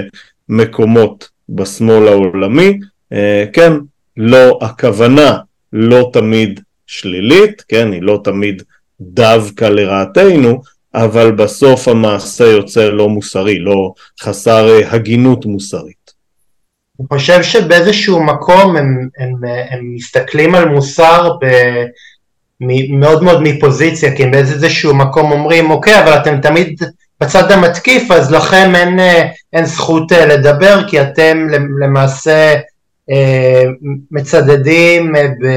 מקומות בשמאל העולמי. אה, כן לא הכוונה לא תמיד שלילית כן היא לא תמיד דווקא לרעתנו, אבל בסוף המעשה יוצא לא מוסרי, לא חסר אה, הגינות מוסרית. אני חושב שבאיזשהו מקום הם, הם, הם מסתכלים על מוסר ב, מאוד מאוד מפוזיציה, כי הם באיזשהו מקום אומרים, אוקיי, אבל אתם תמיד בצד המתקיף, אז לכם אין, אה, אין זכות אה, לדבר, כי אתם למעשה מצדדים ב...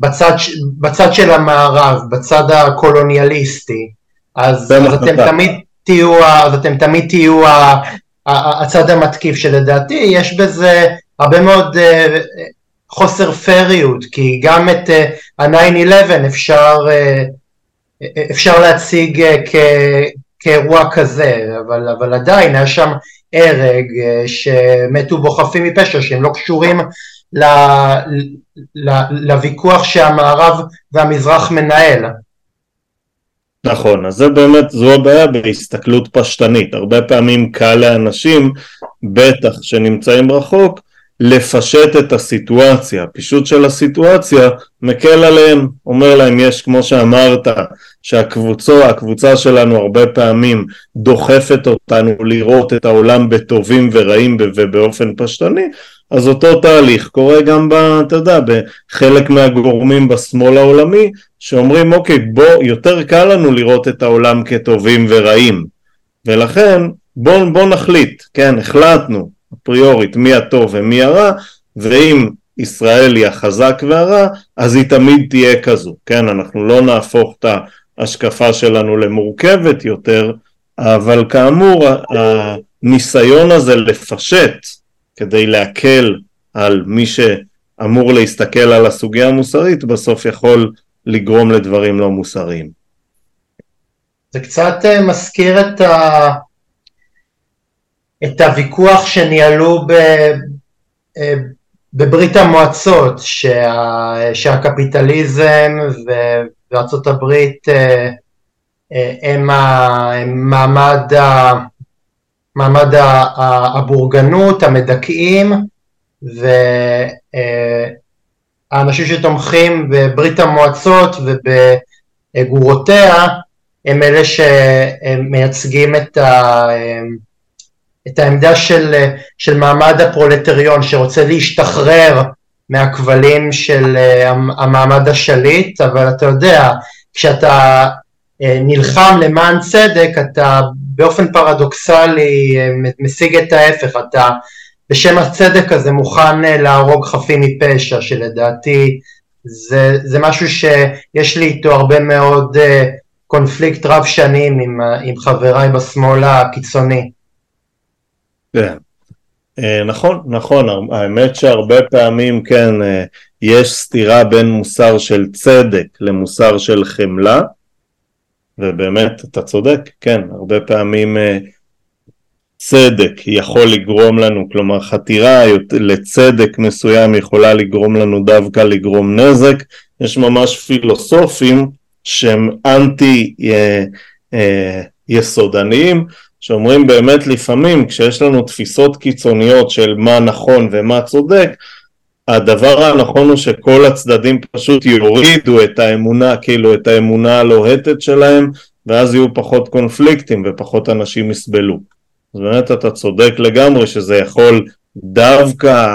בצד, בצד של המערב, בצד הקולוניאליסטי, אז, אז אתם תמיד תהיו, אז אתם תמיד תהיו הצד המתקיף שלדעתי. יש בזה הרבה מאוד uh, חוסר פריות, כי גם את uh, ה-9-11 אפשר, uh, אפשר להציג כ, כאירוע כזה, אבל, אבל עדיין היה שם הרג שמתו בו חפים מפשע שהם לא קשורים לוויכוח שהמערב והמזרח מנהל. נכון, אז זה באמת, זו הבעיה בהסתכלות פשטנית. הרבה פעמים קל לאנשים, בטח שנמצאים רחוק, לפשט את הסיטואציה. הפישוט של הסיטואציה מקל עליהם, אומר להם יש כמו שאמרת שהקבוצה, הקבוצה שלנו הרבה פעמים דוחפת אותנו לראות את העולם בטובים ורעים ובאופן פשטני, אז אותו תהליך קורה גם, ב, אתה יודע, בחלק מהגורמים בשמאל העולמי שאומרים אוקיי בוא יותר קל לנו לראות את העולם כטובים ורעים ולכן בוא, בוא נחליט, כן החלטנו אפריורית מי הטוב ומי הרע ואם ישראל היא החזק והרע אז היא תמיד תהיה כזו, כן אנחנו לא נהפוך את ההשקפה שלנו למורכבת יותר אבל כאמור הניסיון הזה לפשט כדי להקל על מי אמור להסתכל על הסוגיה המוסרית, בסוף יכול לגרום לדברים לא מוסריים. זה קצת אה, מזכיר את, ה... את הוויכוח שניהלו ב... אה, בברית המועצות, שה... שהקפיטליזם. וארצות הברית אה, הם, ה... הם מעמד, ה... מעמד הבורגנות, המדכאים, והאנשים שתומכים בברית המועצות ובגורותיה הם אלה שמייצגים את, ה, את העמדה של, של מעמד הפרולטריון שרוצה להשתחרר מהכבלים של המעמד השליט, אבל אתה יודע, כשאתה נלחם למען צדק, אתה באופן פרדוקסלי משיג את ההפך, אתה בשם הצדק הזה מוכן להרוג חפים מפשע, שלדעתי זה, זה משהו שיש לי איתו הרבה מאוד קונפליקט רב שנים עם, עם חבריי בשמאל הקיצוני. כן, אה, נכון, נכון, האמת שהרבה פעמים כן אה, יש סתירה בין מוסר של צדק למוסר של חמלה ובאמת אתה צודק, כן, הרבה פעמים אה, צדק יכול לגרום לנו, כלומר חתירה לצדק מסוים יכולה לגרום לנו דווקא לגרום נזק, יש ממש פילוסופים שהם אנטי אה, אה, יסודניים, שאומרים באמת לפעמים כשיש לנו תפיסות קיצוניות של מה נכון ומה צודק, הדבר הנכון הוא שכל הצדדים פשוט יורידו את האמונה, כאילו את האמונה הלוהטת שלהם, ואז יהיו פחות קונפליקטים ופחות אנשים יסבלו. אז באמת אתה צודק לגמרי שזה יכול דווקא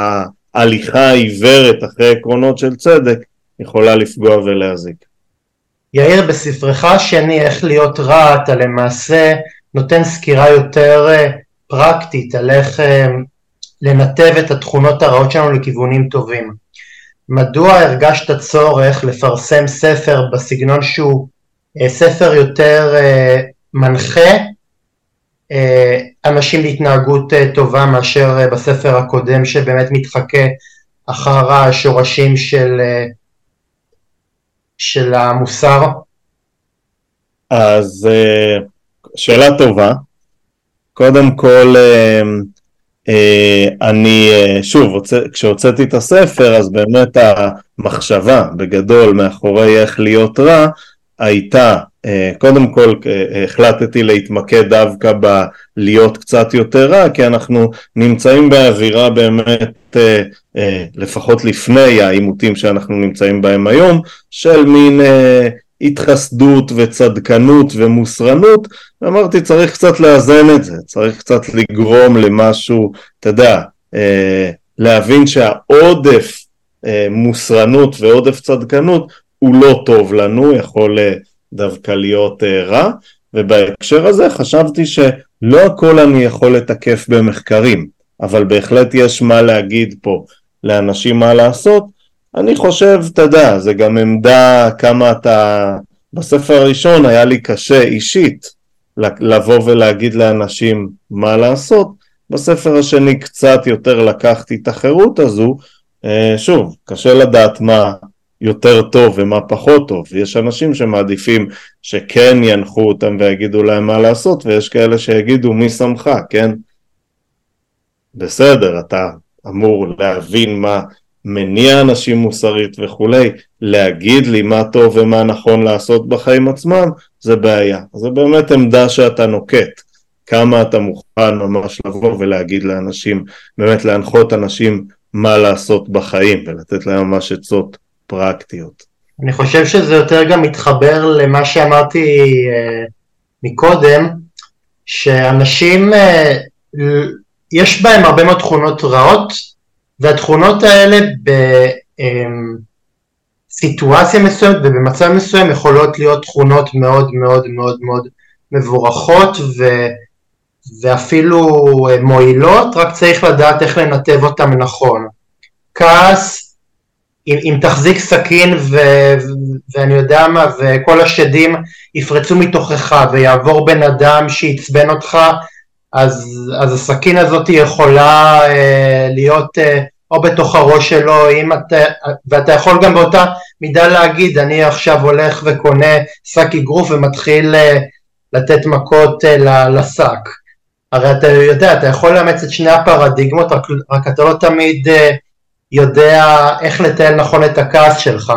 ההליכה העיוורת אחרי עקרונות של צדק יכולה לפגוע ולהזיק. יאיר, בספרך השני, איך להיות רע, אתה למעשה נותן סקירה יותר אה, פרקטית על איך אה, לנתב את התכונות הרעות שלנו לכיוונים טובים. מדוע הרגשת צורך לפרסם ספר בסגנון שהוא אה, ספר יותר מנחה אנשים להתנהגות טובה מאשר בספר הקודם שבאמת מתחכה אחר השורשים של של המוסר? אז שאלה טובה. קודם כל, אה, אה, אני, שוב, כשהוצאתי את הספר, אז באמת המחשבה בגדול מאחורי איך להיות רע, הייתה, קודם כל החלטתי להתמקד דווקא בלהיות קצת יותר רע, כי אנחנו נמצאים באווירה באמת אה, לפחות לפני העימותים שאנחנו נמצאים בהם היום, של מין אה, התחסדות וצדקנות ומוסרנות, ואמרתי צריך קצת לאזן את זה, צריך קצת לגרום למשהו, אתה יודע, אה, להבין שהעודף אה, מוסרנות ועודף צדקנות הוא לא טוב לנו, יכול אה, דווקא להיות רע, ובהקשר הזה חשבתי שלא הכל אני יכול לתקף במחקרים, אבל בהחלט יש מה להגיד פה לאנשים מה לעשות, אני חושב, אתה יודע, זה גם עמדה כמה אתה... בספר הראשון היה לי קשה אישית לבוא ולהגיד לאנשים מה לעשות, בספר השני קצת יותר לקחתי את החירות הזו, אה, שוב, קשה לדעת מה יותר טוב ומה פחות טוב, יש אנשים שמעדיפים שכן ינחו אותם ויגידו להם מה לעשות, ויש כאלה שיגידו מי שמך, כן? בסדר, אתה אמור להבין מה מניע אנשים מוסרית וכולי, להגיד לי מה טוב ומה נכון לעשות בחיים עצמם, זה בעיה. זה באמת עמדה שאתה נוקט. כמה אתה מוכן ממש לבוא ולהגיד לאנשים, באמת להנחות אנשים מה לעשות בחיים ולתת להם ממש עצות פרקטיות. אני חושב שזה יותר גם מתחבר למה שאמרתי אה, מקודם, שאנשים אה, יש בהם הרבה מאוד תכונות רעות, והתכונות האלה בסיטואציה מסוימת ובמצב מסוים יכולות להיות תכונות מאוד מאוד מאוד מאוד מבורכות ו, ואפילו מועילות, רק צריך לדעת איך לנתב אותם נכון. כעס, אם, אם תחזיק סכין ו, ואני יודע מה, וכל השדים יפרצו מתוכך ויעבור בן אדם שעצבן אותך, אז, אז הסכין הזאת יכולה אה, להיות אה, או בתוך הראש שלו, אם אתה, ואתה יכול גם באותה מידה להגיד, אני עכשיו הולך וקונה שק אגרוף ומתחיל אה, לתת מכות אה, לשק. הרי אתה יודע, אתה יכול לאמץ את שני הפרדיגמות, רק, רק אתה לא תמיד אה, יודע איך לתאר נכון את הכעס שלך.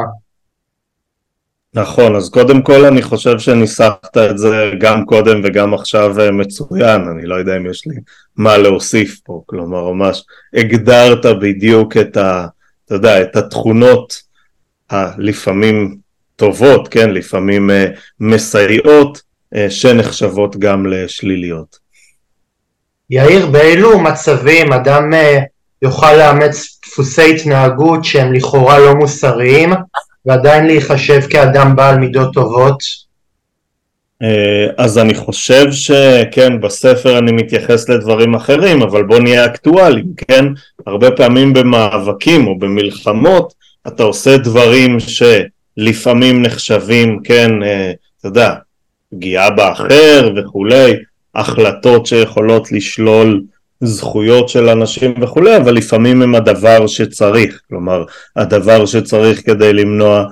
נכון, אז קודם כל אני חושב שניסחת את זה גם קודם וגם עכשיו אה, מצוין, אני לא יודע אם יש לי מה להוסיף פה, כלומר ממש הגדרת בדיוק את ה... אתה יודע, את התכונות הלפעמים טובות, כן, לפעמים uh, מסייעות, שנחשבות גם לשליליות. יאיר, באילו מצבים אדם יוכל לאמץ דפוסי התנהגות שהם לכאורה לא מוסריים, ועדיין להיחשב כאדם בעל מידות טובות? אה, אז אני חושב שכן, בספר אני מתייחס לדברים אחרים, אבל בוא נהיה אקטואליים, כן? הרבה פעמים במאבקים או במלחמות אתה עושה דברים שלפעמים נחשבים, כן, אה, אתה יודע, פגיעה באחר וכולי, החלטות שיכולות לשלול זכויות של אנשים וכולי, אבל לפעמים הם הדבר שצריך, כלומר הדבר שצריך כדי למנוע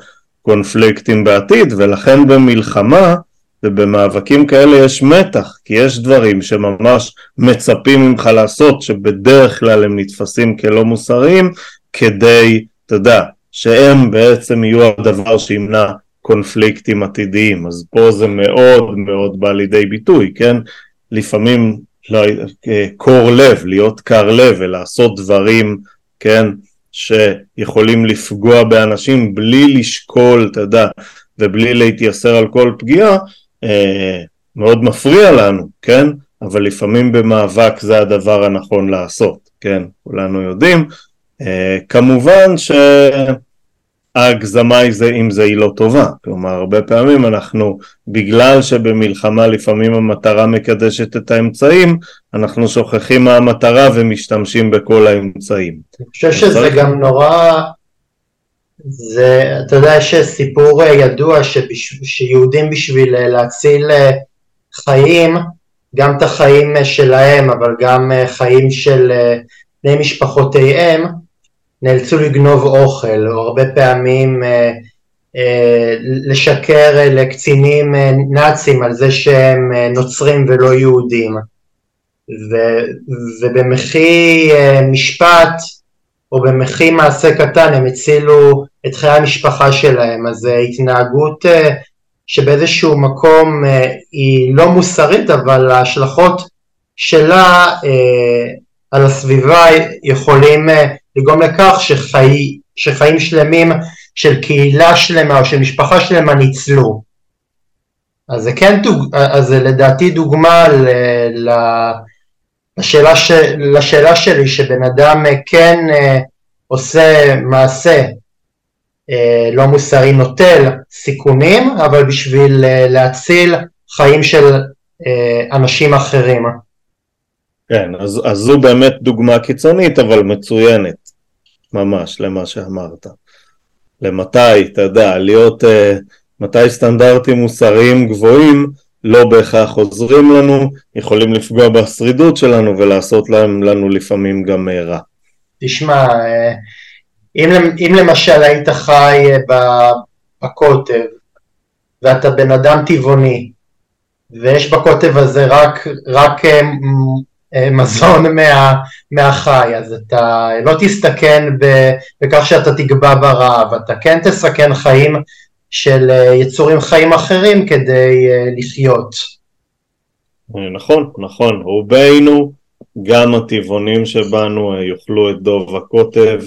קונפליקטים בעתיד, ולכן במלחמה ובמאבקים כאלה יש מתח, כי יש דברים שממש מצפים ממך לעשות, שבדרך כלל הם נתפסים כלא מוסריים, כדי, אתה יודע, שהם בעצם יהיו הדבר שימנע קונפליקטים עתידיים, אז פה זה מאוד מאוד בא לידי ביטוי, כן? לפעמים קור לב, להיות קר לב ולעשות דברים, כן, שיכולים לפגוע באנשים בלי לשקול, אתה יודע, ובלי להתייסר על כל פגיעה, אה, מאוד מפריע לנו, כן? אבל לפעמים במאבק זה הדבר הנכון לעשות, כן? כולנו יודעים. אה, כמובן ש... ההגזמה עם זה היא לא טובה, כלומר הרבה פעמים אנחנו, בגלל שבמלחמה לפעמים המטרה מקדשת את האמצעים, אנחנו שוכחים מה המטרה ומשתמשים בכל האמצעים. אני חושב שזה גם נורא, זה, אתה יודע, יש סיפור ידוע שבש, שיהודים בשביל להציל חיים, גם את החיים שלהם, אבל גם חיים של בני משפחותיהם, נאלצו לגנוב אוכל, או הרבה פעמים אה, אה, לשקר אה, לקצינים נאצים על זה שהם נוצרים ולא יהודים. ו, ובמחי משפט, או במחי מעשה קטן, הם הצילו את חיי המשפחה שלהם, אז התנהגות שבאיזשהו מקום היא לא מוסרית, אבל ההשלכות שלה על הסביבה יכולים לגרום לכך שחי, שחיים שלמים של קהילה שלמה או של משפחה שלמה ניצלו. אז זה כן, אז זה לדעתי דוגמה ל, ל, לשאלה, ש, לשאלה שלי שבן אדם כן אה, עושה מעשה אה, לא מוסרי נוטל סיכונים, אבל בשביל אה, להציל חיים של אנשים אחרים. כן, אז, אז זו באמת דוגמה קיצונית אבל מצוינת. ממש למה שאמרת. למתי, אתה יודע, להיות, uh, מתי סטנדרטים מוסריים גבוהים לא בהכרח עוזרים לנו, יכולים לפגוע בשרידות שלנו ולעשות להם, לנו לפעמים גם uh, רע. תשמע, אה, אם, אם למשל היית חי בקוטב ואתה בן אדם טבעוני ויש בקוטב הזה רק, רק אה, מזון *laughs* מה, מהחי, אז אתה לא תסתכן בכך שאתה תגבע ברעב, אתה כן תסכן חיים של אה, יצורים חיים אחרים כדי אה, לחיות. נכון, נכון, רובנו, גם הטבעונים שבנו יאכלו את דוב הקוטב,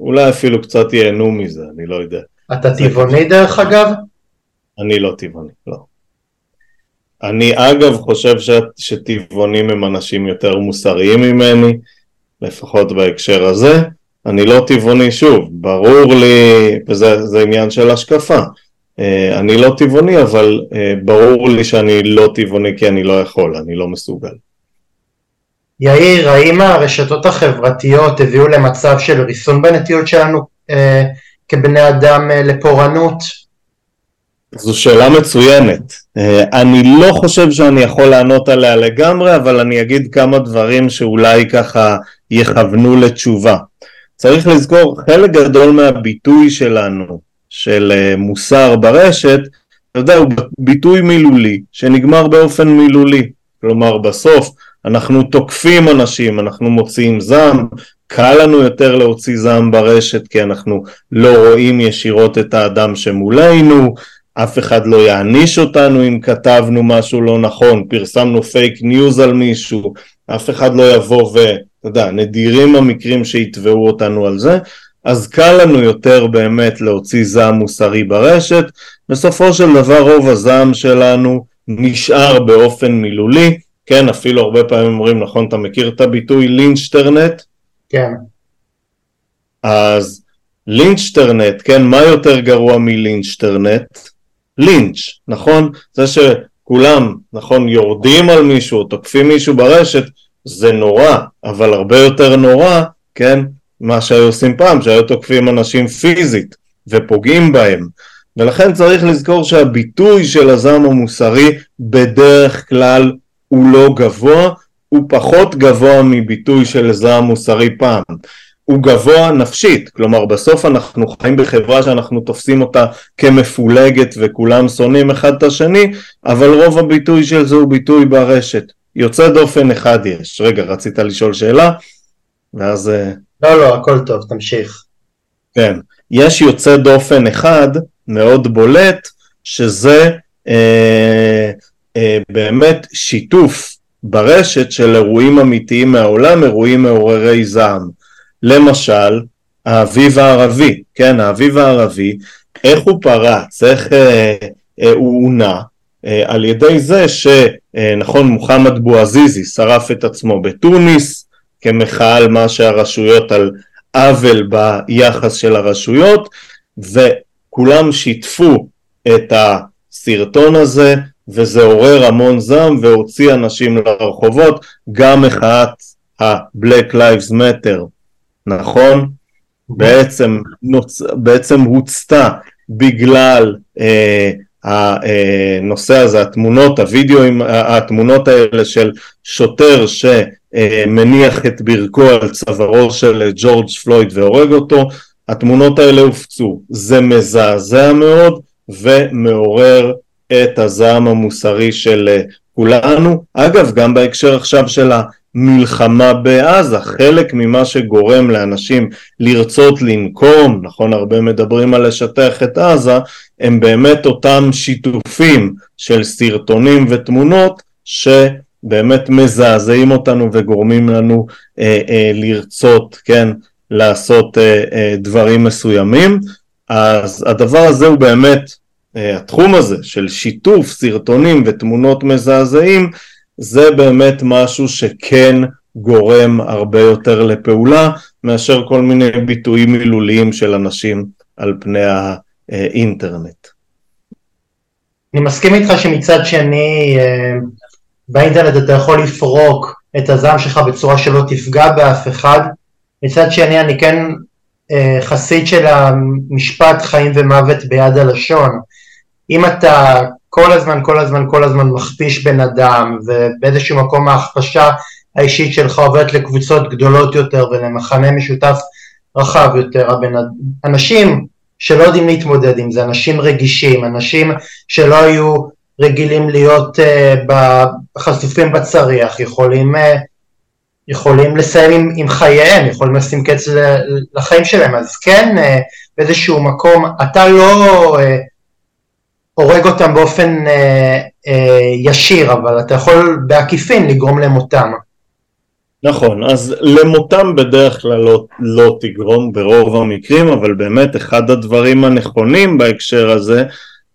אולי אפילו קצת ייהנו מזה, אני לא יודע. אתה טבעוני דרך אגב? אני לא טבעוני, לא. אני אגב חושב ש... שטבעונים הם אנשים יותר מוסריים ממני, לפחות בהקשר הזה. אני לא טבעוני שוב, ברור לי, וזה עניין של השקפה, אה, אני לא טבעוני אבל אה, ברור לי שאני לא טבעוני כי אני לא יכול, אני לא מסוגל. יאיר, האם הרשתות החברתיות הביאו למצב של ריסון בנטיות שלנו אה, כבני אדם אה, לפורענות? זו שאלה מצוינת. אה, אני לא חושב שאני יכול לענות עליה לגמרי, אבל אני אגיד כמה דברים שאולי ככה יכוונו לתשובה. צריך לזכור, חלק גדול מהביטוי שלנו, של אה, מוסר ברשת, אתה יודע, הוא ביטוי מילולי, שנגמר באופן מילולי. כלומר, בסוף אנחנו תוקפים אנשים, אנחנו מוציאים זעם, קל לנו יותר להוציא זעם ברשת כי אנחנו לא רואים ישירות את האדם שמולנו, אף אחד לא יעניש אותנו אם כתבנו משהו לא נכון, פרסמנו fake news על מישהו, אף אחד לא יבוא ו... אתה יודע, נדירים המקרים שיתבעו אותנו על זה, אז קל לנו יותר באמת להוציא זעם מוסרי ברשת, בסופו של דבר רוב הזעם שלנו נשאר באופן מילולי, כן, אפילו הרבה פעמים אומרים, נכון, אתה מכיר את הביטוי לינצ'טרנט? כן. אז לינצ'טרנט, כן, מה יותר גרוע מלינצ'טרנט? לינץ', נכון? זה שכולם, נכון, יורדים על מישהו, תוקפים מישהו ברשת, זה נורא, אבל הרבה יותר נורא, כן, מה שהיו עושים פעם, שהיו תוקפים אנשים פיזית ופוגעים בהם. ולכן צריך לזכור שהביטוי של הזעם המוסרי בדרך כלל הוא לא גבוה, הוא פחות גבוה מביטוי של זעם מוסרי פעם. הוא גבוה נפשית, כלומר בסוף אנחנו חיים בחברה שאנחנו תופסים אותה כמפולגת וכולם שונאים אחד את השני, אבל רוב הביטוי של זה הוא ביטוי ברשת. יוצא דופן אחד יש. רגע, רצית לשאול שאלה? ואז... אה, לא, לא, הכל טוב, תמשיך. כן. יש יוצא דופן אחד מאוד בולט, שזה אה, אה, באמת שיתוף ברשת של אירועים אמיתיים מהעולם, אירועים מעוררי זעם. למשל, האביב הערבי, כן, האביב הערבי, איך הוא פרץ, איך אה, אה, הוא הונע, אה, על ידי זה שנכון מוחמד בועזיזי שרף את עצמו בתוניס כמחאה על מה שהרשויות על עוול ביחס של הרשויות וכולם שיתפו את הסרטון הזה וזה עורר המון זעם והוציא אנשים לרחובות גם מחאת ה-Black Lives Matter נכון? בעצם, נוצ... בעצם הוצתה בגלל אה, הנושא הזה, התמונות, הווידאוים, התמונות האלה של שוטר שמניח את ברכו על צווארו של ג'ורג' פלויד והורג אותו, התמונות האלה הופצו. זה מזעזע מאוד ומעורר את הזעם המוסרי של כולנו. אגב, גם בהקשר עכשיו של המלחמה בעזה, חלק ממה שגורם לאנשים לרצות לנקום, נכון הרבה מדברים על לשטח את עזה, הם באמת אותם שיתופים של סרטונים ותמונות שבאמת מזעזעים אותנו וגורמים לנו אה, אה, לרצות, כן, לעשות אה, אה, דברים מסוימים. אז הדבר הזה הוא באמת, אה, התחום הזה של שיתוף סרטונים ותמונות מזעזעים, זה באמת משהו שכן גורם הרבה יותר לפעולה מאשר כל מיני ביטויים מילוליים של אנשים על פני ה... אינטרנט. אני מסכים איתך שמצד שני אה, באינטרנט אתה יכול לפרוק את הזעם שלך בצורה שלא תפגע באף אחד, מצד שני אני כן אה, חסיד של המשפט חיים ומוות ביד הלשון. אם אתה כל הזמן, כל הזמן, כל הזמן מכפיש בן אדם ובאיזשהו מקום ההכפשה האישית שלך עוברת לקבוצות גדולות יותר ולמחנה משותף רחב יותר, הבן... אנשים שלא יודעים להתמודד עם זה, אנשים רגישים, אנשים שלא היו רגילים להיות uh, חשופים בצריח, יכולים, uh, יכולים לסיים עם, עם חייהם, יכולים לשים קץ לחיים שלהם, אז כן uh, באיזשהו מקום, אתה לא uh, הורג אותם באופן uh, uh, ישיר, אבל אתה יכול בעקיפין לגרום למותם. נכון, אז למותם בדרך כלל לא, לא תגרום ברוב המקרים, אבל באמת אחד הדברים הנכונים בהקשר הזה,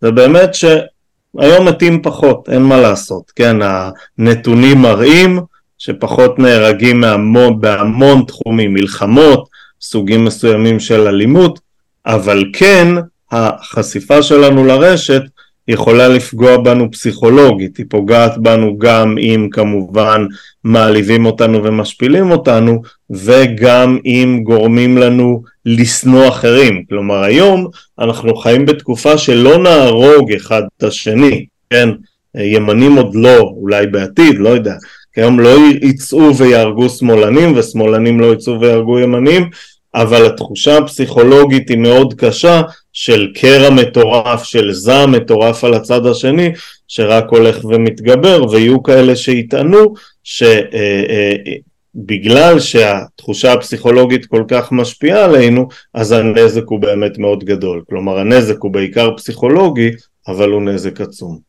זה באמת שהיום מתים פחות, אין מה לעשות, כן, הנתונים מראים שפחות נהרגים מהמון, בהמון תחומים, מלחמות, סוגים מסוימים של אלימות, אבל כן החשיפה שלנו לרשת יכולה לפגוע בנו פסיכולוגית, היא פוגעת בנו גם אם כמובן מעליבים אותנו ומשפילים אותנו וגם אם גורמים לנו לשנוא אחרים, כלומר היום אנחנו חיים בתקופה שלא נהרוג אחד את השני, כן, ימנים עוד לא, אולי בעתיד, לא יודע, היום לא יצאו ויהרגו שמאלנים ושמאלנים לא יצאו ויהרגו ימנים אבל התחושה הפסיכולוגית היא מאוד קשה של קרע מטורף, של זעם מטורף על הצד השני, שרק הולך ומתגבר, ויהיו כאלה שיטענו שבגלל אה, אה, שהתחושה הפסיכולוגית כל כך משפיעה עלינו, אז הנזק הוא באמת מאוד גדול. כלומר, הנזק הוא בעיקר פסיכולוגי, אבל הוא נזק עצום.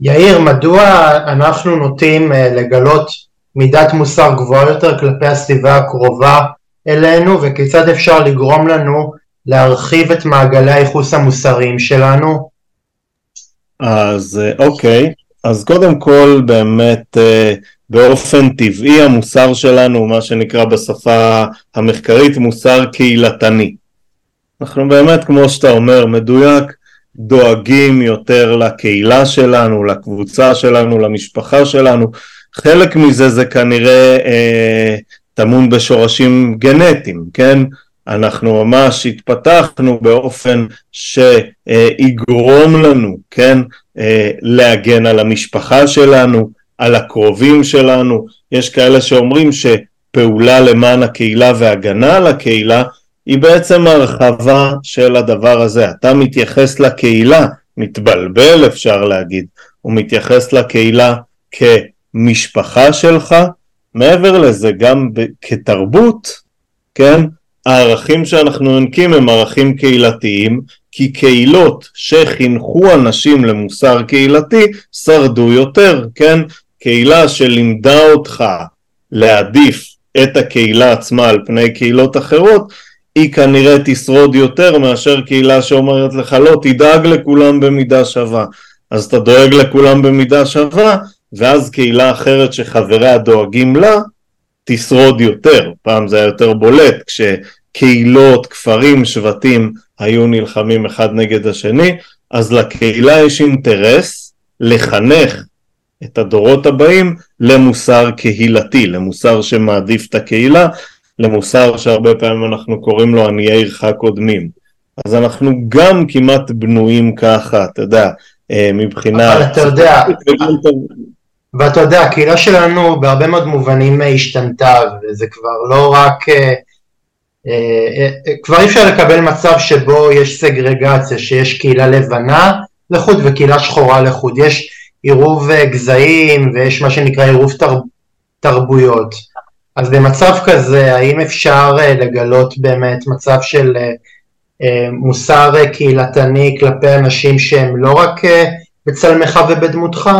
יאיר, מדוע אנחנו נוטים אה, לגלות מידת מוסר גבוהה יותר כלפי הסביבה הקרובה אלינו וכיצד אפשר לגרום לנו להרחיב את מעגלי הייחוס המוסריים שלנו? אז אה, אוקיי, אז קודם כל באמת אה, באופן טבעי המוסר שלנו מה שנקרא בשפה המחקרית מוסר קהילתני. אנחנו באמת כמו שאתה אומר מדויק דואגים יותר לקהילה שלנו, לקבוצה שלנו, למשפחה שלנו. חלק מזה זה כנראה אה, טמון בשורשים גנטיים, כן? אנחנו ממש התפתחנו באופן שיגרום לנו, כן, אה, להגן על המשפחה שלנו, על הקרובים שלנו. יש כאלה שאומרים שפעולה למען הקהילה והגנה על הקהילה היא בעצם הרחבה של הדבר הזה. אתה מתייחס לקהילה, מתבלבל אפשר להגיד, הוא מתייחס לקהילה כמשפחה שלך, מעבר לזה גם ב- כתרבות, כן, הערכים שאנחנו יונקים הם ערכים קהילתיים, כי קהילות שחינכו אנשים למוסר קהילתי שרדו יותר, כן? קהילה שלימדה אותך להעדיף את הקהילה עצמה על פני קהילות אחרות, היא כנראה תשרוד יותר מאשר קהילה שאומרת לך לא, תדאג לכולם במידה שווה. אז אתה דואג לכולם במידה שווה, ואז קהילה אחרת שחבריה דואגים לה, תשרוד יותר. פעם זה היה יותר בולט, כשקהילות, כפרים, שבטים היו נלחמים אחד נגד השני, אז לקהילה יש אינטרס לחנך את הדורות הבאים למוסר קהילתי, למוסר שמעדיף את הקהילה, למוסר שהרבה פעמים אנחנו קוראים לו עניי עירך קודמים. אז אנחנו גם כמעט בנויים ככה, אתה יודע, אה, מבחינה... אבל אתה יודע, ואתה יודע, הקהילה שלנו בהרבה מאוד מובנים השתנתה, וזה כבר לא רק... אה, אה, כבר אי אפשר לקבל מצב שבו יש סגרגציה, שיש קהילה לבנה לחוד וקהילה שחורה לחוד. יש עירוב גזעים ויש מה שנקרא עירוב תר, תרבויות. אז במצב כזה, האם אפשר אה, לגלות באמת מצב של אה, אה, מוסר קהילתני כלפי אנשים שהם לא רק בצלמך ובדמותך?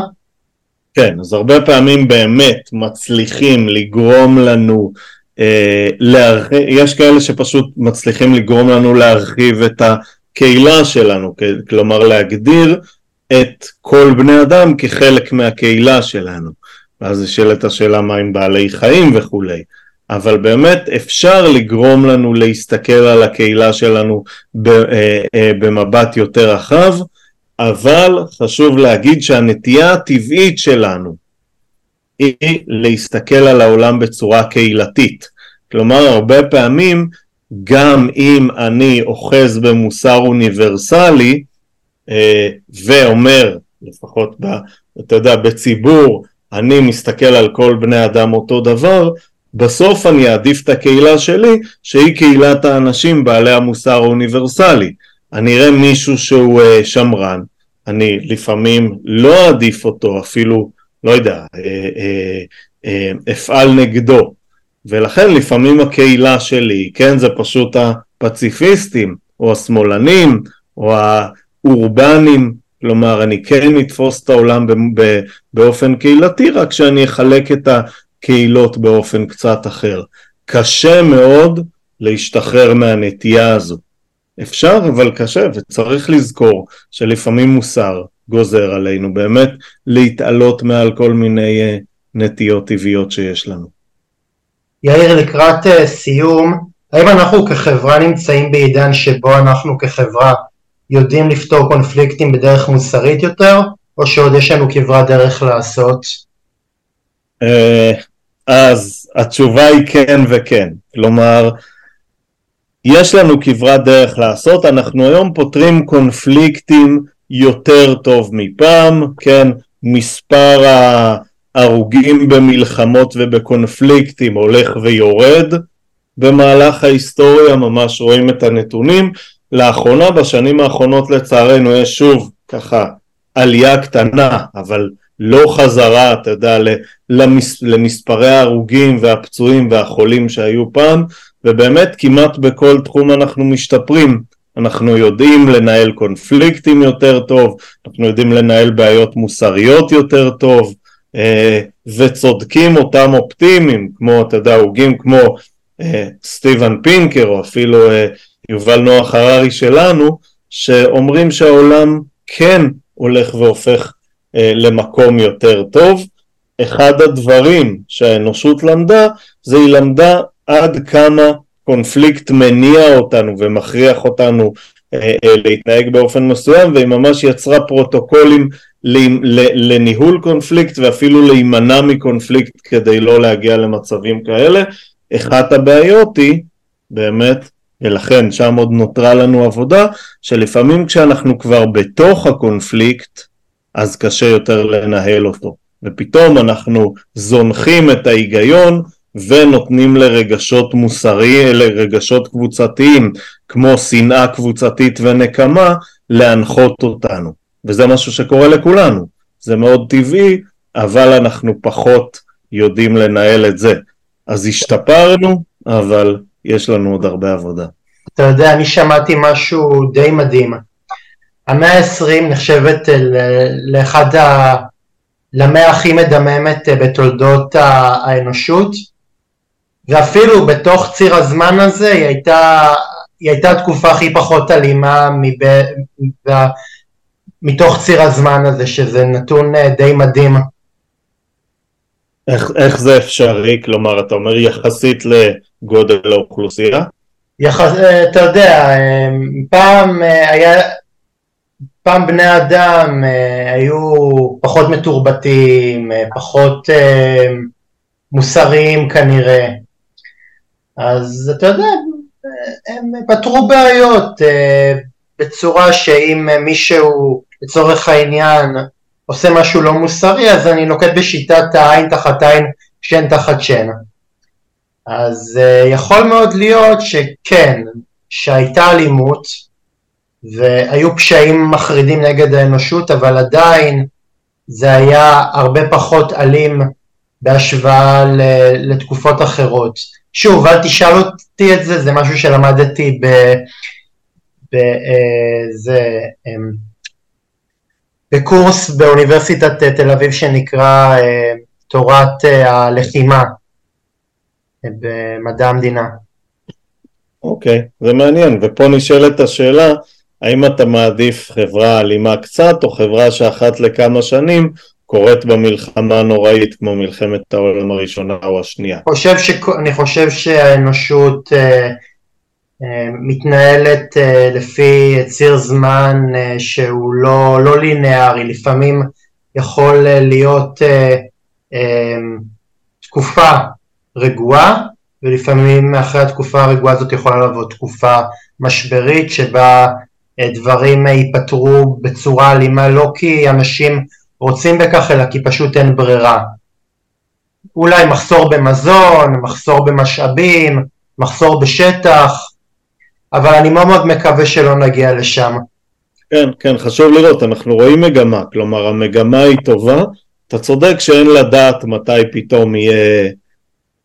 כן, אז הרבה פעמים באמת מצליחים לגרום לנו, אה. יש כאלה שפשוט מצליחים לגרום לנו להרחיב את הקהילה שלנו, כלומר להגדיר את כל בני אדם כחלק מהקהילה שלנו. ואז נשאלת השאלה מה עם בעלי חיים וכולי. אבל באמת אפשר לגרום לנו להסתכל על הקהילה שלנו אה, אה, במבט יותר רחב, אבל חשוב להגיד שהנטייה הטבעית שלנו היא להסתכל על העולם בצורה קהילתית. כלומר, הרבה פעמים גם אם אני אוחז במוסר אוניברסלי אה, ואומר, לפחות ב, אתה יודע, בציבור, אני מסתכל על כל בני אדם אותו דבר, בסוף אני אעדיף את הקהילה שלי שהיא קהילת האנשים בעלי המוסר האוניברסלי. אני אראה מישהו שהוא uh, שמרן, אני לפעמים לא אעדיף אותו, אפילו, לא יודע, uh, uh, אפעל נגדו. ולכן לפעמים הקהילה שלי, כן, זה פשוט הפציפיסטים, או השמאלנים, או האורבנים, כלומר אני כן אתפוס את העולם באופן קהילתי, רק שאני אחלק את הקהילות באופן קצת אחר. קשה מאוד להשתחרר מהנטייה הזו. אפשר אבל קשה וצריך לזכור שלפעמים מוסר גוזר עלינו באמת להתעלות מעל כל מיני אה, נטיות טבעיות שיש לנו. יאיר לקראת uh, סיום, האם אנחנו כחברה נמצאים בעידן שבו אנחנו כחברה יודעים לפתור קונפליקטים בדרך מוסרית יותר, או שעוד יש לנו כברת דרך לעשות? אה, אז התשובה היא כן וכן, כלומר יש לנו כברת דרך לעשות, אנחנו היום פותרים קונפליקטים יותר טוב מפעם, כן, מספר ההרוגים במלחמות ובקונפליקטים הולך ויורד. במהלך ההיסטוריה, ממש רואים את הנתונים, לאחרונה בשנים האחרונות לצערנו יש שוב ככה עלייה קטנה אבל לא חזרה אתה יודע למס, למספרי ההרוגים והפצועים והחולים שהיו פעם ובאמת כמעט בכל תחום אנחנו משתפרים אנחנו יודעים לנהל קונפליקטים יותר טוב אנחנו יודעים לנהל בעיות מוסריות יותר טוב אה, וצודקים אותם אופטימיים כמו אתה יודע הוגים כמו אה, סטיבן פינקר או אפילו אה, יובל נוח הררי שלנו, שאומרים שהעולם כן הולך והופך למקום יותר טוב. אחד הדברים שהאנושות למדה, זה היא למדה עד כמה קונפליקט מניע אותנו ומכריח אותנו אה, אה, להתנהג באופן מסוים, והיא ממש יצרה פרוטוקולים לניהול קונפליקט ואפילו להימנע מקונפליקט כדי לא להגיע למצבים כאלה. אחת הבעיות היא באמת ולכן שם עוד נותרה לנו עבודה שלפעמים כשאנחנו כבר בתוך הקונפליקט אז קשה יותר לנהל אותו ופתאום אנחנו זונחים את ההיגיון ונותנים לרגשות מוסרי, לרגשות קבוצתיים כמו שנאה קבוצתית ונקמה להנחות אותנו וזה משהו שקורה לכולנו זה מאוד טבעי אבל אנחנו פחות יודעים לנהל את זה אז השתפרנו אבל יש לנו עוד הרבה עבודה. אתה יודע, אני שמעתי משהו די מדהים. המאה ה-20 נחשבת לאחד ה... למאה הכי מדממת בתולדות האנושות, ואפילו בתוך ציר הזמן הזה היא הייתה, היא הייתה התקופה הכי פחות אלימה מב... מתוך ציר הזמן הזה, שזה נתון די מדהים. איך, איך זה אפשרי? כלומר, אתה אומר יחסית לגודל האוכלוסייה? יחס, אה, אתה יודע, אה, פעם אה, היה, פעם בני אדם היו פחות מתורבתים, פחות מוסריים כנראה, אז אתה יודע, הם פתרו בעיות בצורה שאם מישהו לצורך העניין עושה משהו לא מוסרי אז אני נוקט בשיטת העין תחת עין, שן תחת שן. אז uh, יכול מאוד להיות שכן, שהייתה אלימות והיו פשעים מחרידים נגד האנושות, אבל עדיין זה היה הרבה פחות אלים בהשוואה לתקופות אחרות. שוב, אל תשאל אותי את זה, זה משהו שלמדתי ב... ב uh, זה, um, בקורס באוניברסיטת תל אביב שנקרא uh, תורת הלחימה. במדע המדינה. אוקיי, okay, זה מעניין, ופה נשאלת השאלה, האם אתה מעדיף חברה אלימה קצת, או חברה שאחת לכמה שנים קורית במלחמה נוראית כמו מלחמת העולם הראשונה או השנייה? חושב ש... אני חושב שהאנושות אה, אה, מתנהלת אה, לפי ציר זמן אה, שהוא לא, לא לינארי, לפעמים יכול אה, להיות אה, אה, תקופה רגועה, ולפעמים אחרי התקופה הרגועה הזאת יכולה לבוא תקופה משברית שבה אה, דברים ייפתרו בצורה אלימה לא כי אנשים רוצים בכך אלא כי פשוט אין ברירה. אולי מחסור במזון, מחסור במשאבים, מחסור בשטח, אבל אני מאוד מאוד מקווה שלא נגיע לשם. כן, כן, חשוב לראות, אנחנו רואים מגמה, כלומר המגמה היא טובה, אתה צודק שאין לדעת מתי פתאום יהיה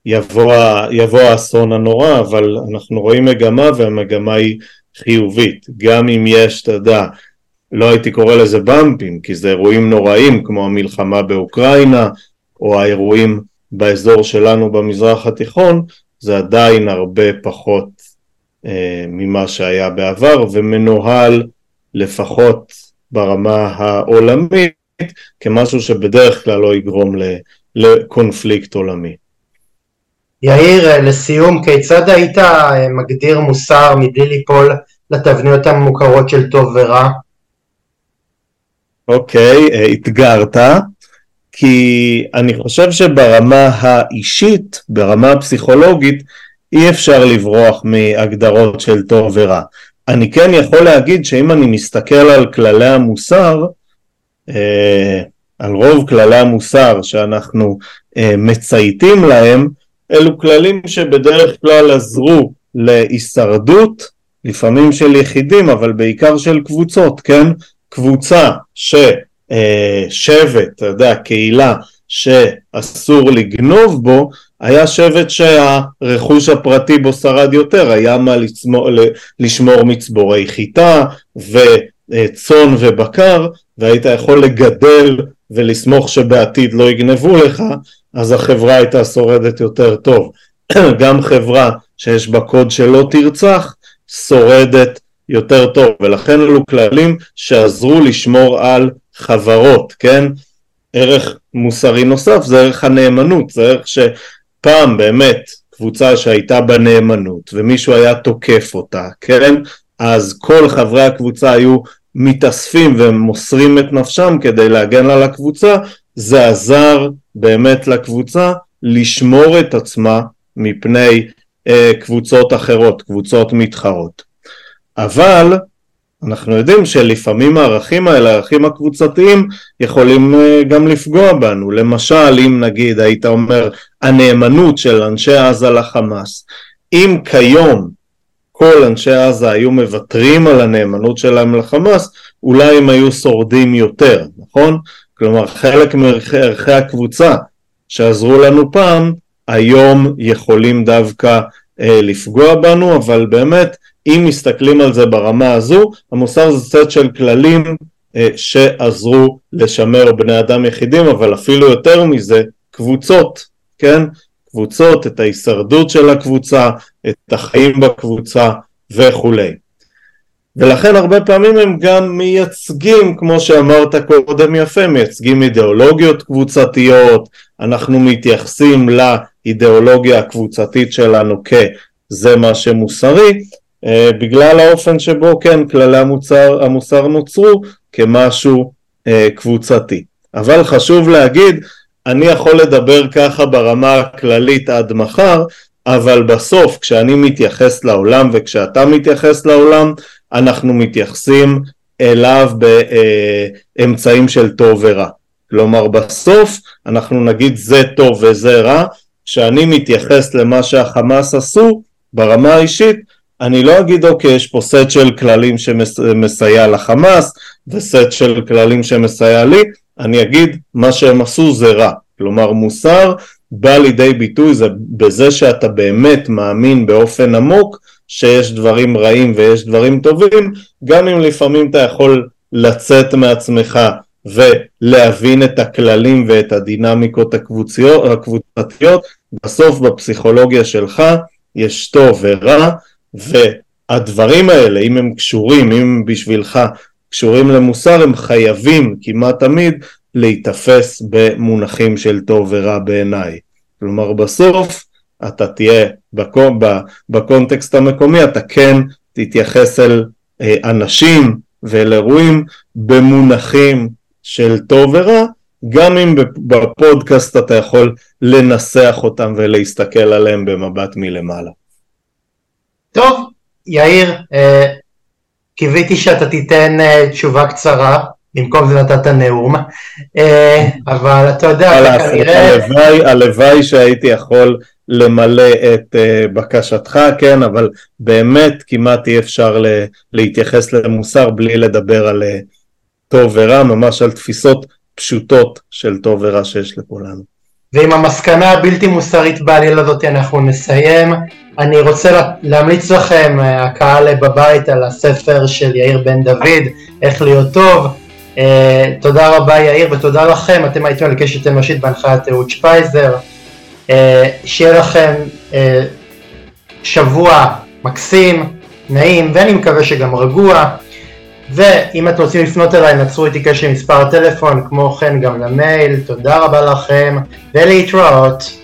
יבוא, יבוא האסון הנורא, אבל אנחנו רואים מגמה והמגמה היא חיובית. גם אם יש, אתה יודע, לא הייתי קורא לזה במפים, כי זה אירועים נוראים כמו המלחמה באוקראינה, או האירועים באזור שלנו במזרח התיכון, זה עדיין הרבה פחות אה, ממה שהיה בעבר, ומנוהל לפחות ברמה העולמית כמשהו שבדרך כלל לא יגרום לקונפליקט עולמי. יאיר, לסיום, כיצד היית אה, מגדיר מוסר מבלי ליפול לתבניות המוכרות של טוב ורע? אוקיי, okay, אתגרת, כי אני חושב שברמה האישית, ברמה הפסיכולוגית, אי אפשר לברוח מהגדרות של טוב ורע. אני כן יכול להגיד שאם אני מסתכל על כללי המוסר, אה, על רוב כללי המוסר שאנחנו אה, מצייתים להם, אלו כללים שבדרך כלל עזרו להישרדות, לפעמים של יחידים, אבל בעיקר של קבוצות, כן? קבוצה ששבט, אתה יודע, קהילה שאסור לגנוב בו, היה שבט שהרכוש הפרטי בו שרד יותר, היה מה לשמור, לשמור מצבורי חיטה וצאן ובקר, והיית יכול לגדל ולסמוך שבעתיד לא יגנבו לך, אז החברה הייתה שורדת יותר טוב. *clears throat* גם חברה שיש בה קוד שלא תרצח, שורדת יותר טוב, ולכן אלו כללים שעזרו לשמור על חברות, כן? ערך מוסרי נוסף זה ערך הנאמנות, זה ערך שפעם באמת קבוצה שהייתה בה נאמנות ומישהו היה תוקף אותה, כן? אז כל חברי הקבוצה היו מתאספים ומוסרים את נפשם כדי להגן על הקבוצה, זה עזר באמת לקבוצה לשמור את עצמה מפני אה, קבוצות אחרות, קבוצות מתחרות. אבל אנחנו יודעים שלפעמים הערכים האלה, הערכים הקבוצתיים, יכולים אה, גם לפגוע בנו. למשל, אם נגיד היית אומר הנאמנות של אנשי עזה לחמאס, אם כיום כל אנשי עזה היו מוותרים על הנאמנות שלהם לחמאס, אולי הם היו שורדים יותר, נכון? כלומר, חלק מערכי הקבוצה שעזרו לנו פעם, היום יכולים דווקא אה, לפגוע בנו, אבל באמת אם מסתכלים על זה ברמה הזו, המוסר זה סט של כללים אה, שעזרו לשמר בני אדם יחידים, אבל אפילו יותר מזה, קבוצות, כן? קבוצות, את ההישרדות של הקבוצה, את החיים בקבוצה וכולי. ולכן הרבה פעמים הם גם מייצגים, כמו שאמרת קודם יפה, מייצגים אידיאולוגיות קבוצתיות, אנחנו מתייחסים לאידיאולוגיה הקבוצתית שלנו כזה מה שמוסרי, אה, בגלל האופן שבו כן כללי המוצר, המוסר נוצרו כמשהו אה, קבוצתי. אבל חשוב להגיד, אני יכול לדבר ככה ברמה הכללית עד מחר, אבל בסוף כשאני מתייחס לעולם וכשאתה מתייחס לעולם, אנחנו מתייחסים אליו באמצעים של טוב ורע. כלומר בסוף אנחנו נגיד זה טוב וזה רע, כשאני מתייחס למה שהחמאס עשו ברמה האישית, אני לא אגיד אוקיי יש פה סט של כללים שמסייע לחמאס וסט של כללים שמסייע לי, אני אגיד מה שהם עשו זה רע, כלומר מוסר בא לידי ביטוי זה בזה שאתה באמת מאמין באופן עמוק שיש דברים רעים ויש דברים טובים, גם אם לפעמים אתה יכול לצאת מעצמך ולהבין את הכללים ואת הדינמיקות הקבוצתיות, בסוף בפסיכולוגיה שלך יש טוב ורע והדברים האלה, אם הם קשורים, אם בשבילך קשורים למוסר, הם חייבים כמעט תמיד להיתפס במונחים של טוב ורע בעיניי. כלומר בסוף אתה תהיה בקונ... בקונטקסט המקומי, אתה כן תתייחס אל אה, אנשים ואל אירועים במונחים של טוב ורע, גם אם בפודקאסט אתה יכול לנסח אותם ולהסתכל עליהם במבט מלמעלה. טוב, יאיר, אה, קיוויתי שאתה תיתן אה, תשובה קצרה, במקום זה נתת נאום, אה, אבל אתה יודע, אתה כנראה... הלוואי, הלוואי שהייתי יכול למלא את בקשתך, כן, אבל באמת כמעט אי אפשר להתייחס למוסר בלי לדבר על טוב ורע, ממש על תפיסות פשוטות של טוב ורע שיש לכולנו. ועם המסקנה הבלתי מוסרית בעליל הזאת אנחנו נסיים. אני רוצה להמליץ לכם, אה, הקהל בבית, על הספר של יאיר בן דוד, איך להיות טוב. Uh, תודה רבה יאיר ותודה לכם, אתם הייתם על קשת אנושית בהנחיית אהוד שפייזר. Uh, שיהיה לכם uh, שבוע מקסים, נעים, ואני מקווה שגם רגוע. ואם אתם רוצים לפנות אליי, נצרו איתי קשר עם מספר הטלפון, כמו כן גם למייל, תודה רבה לכם, ולהתראות.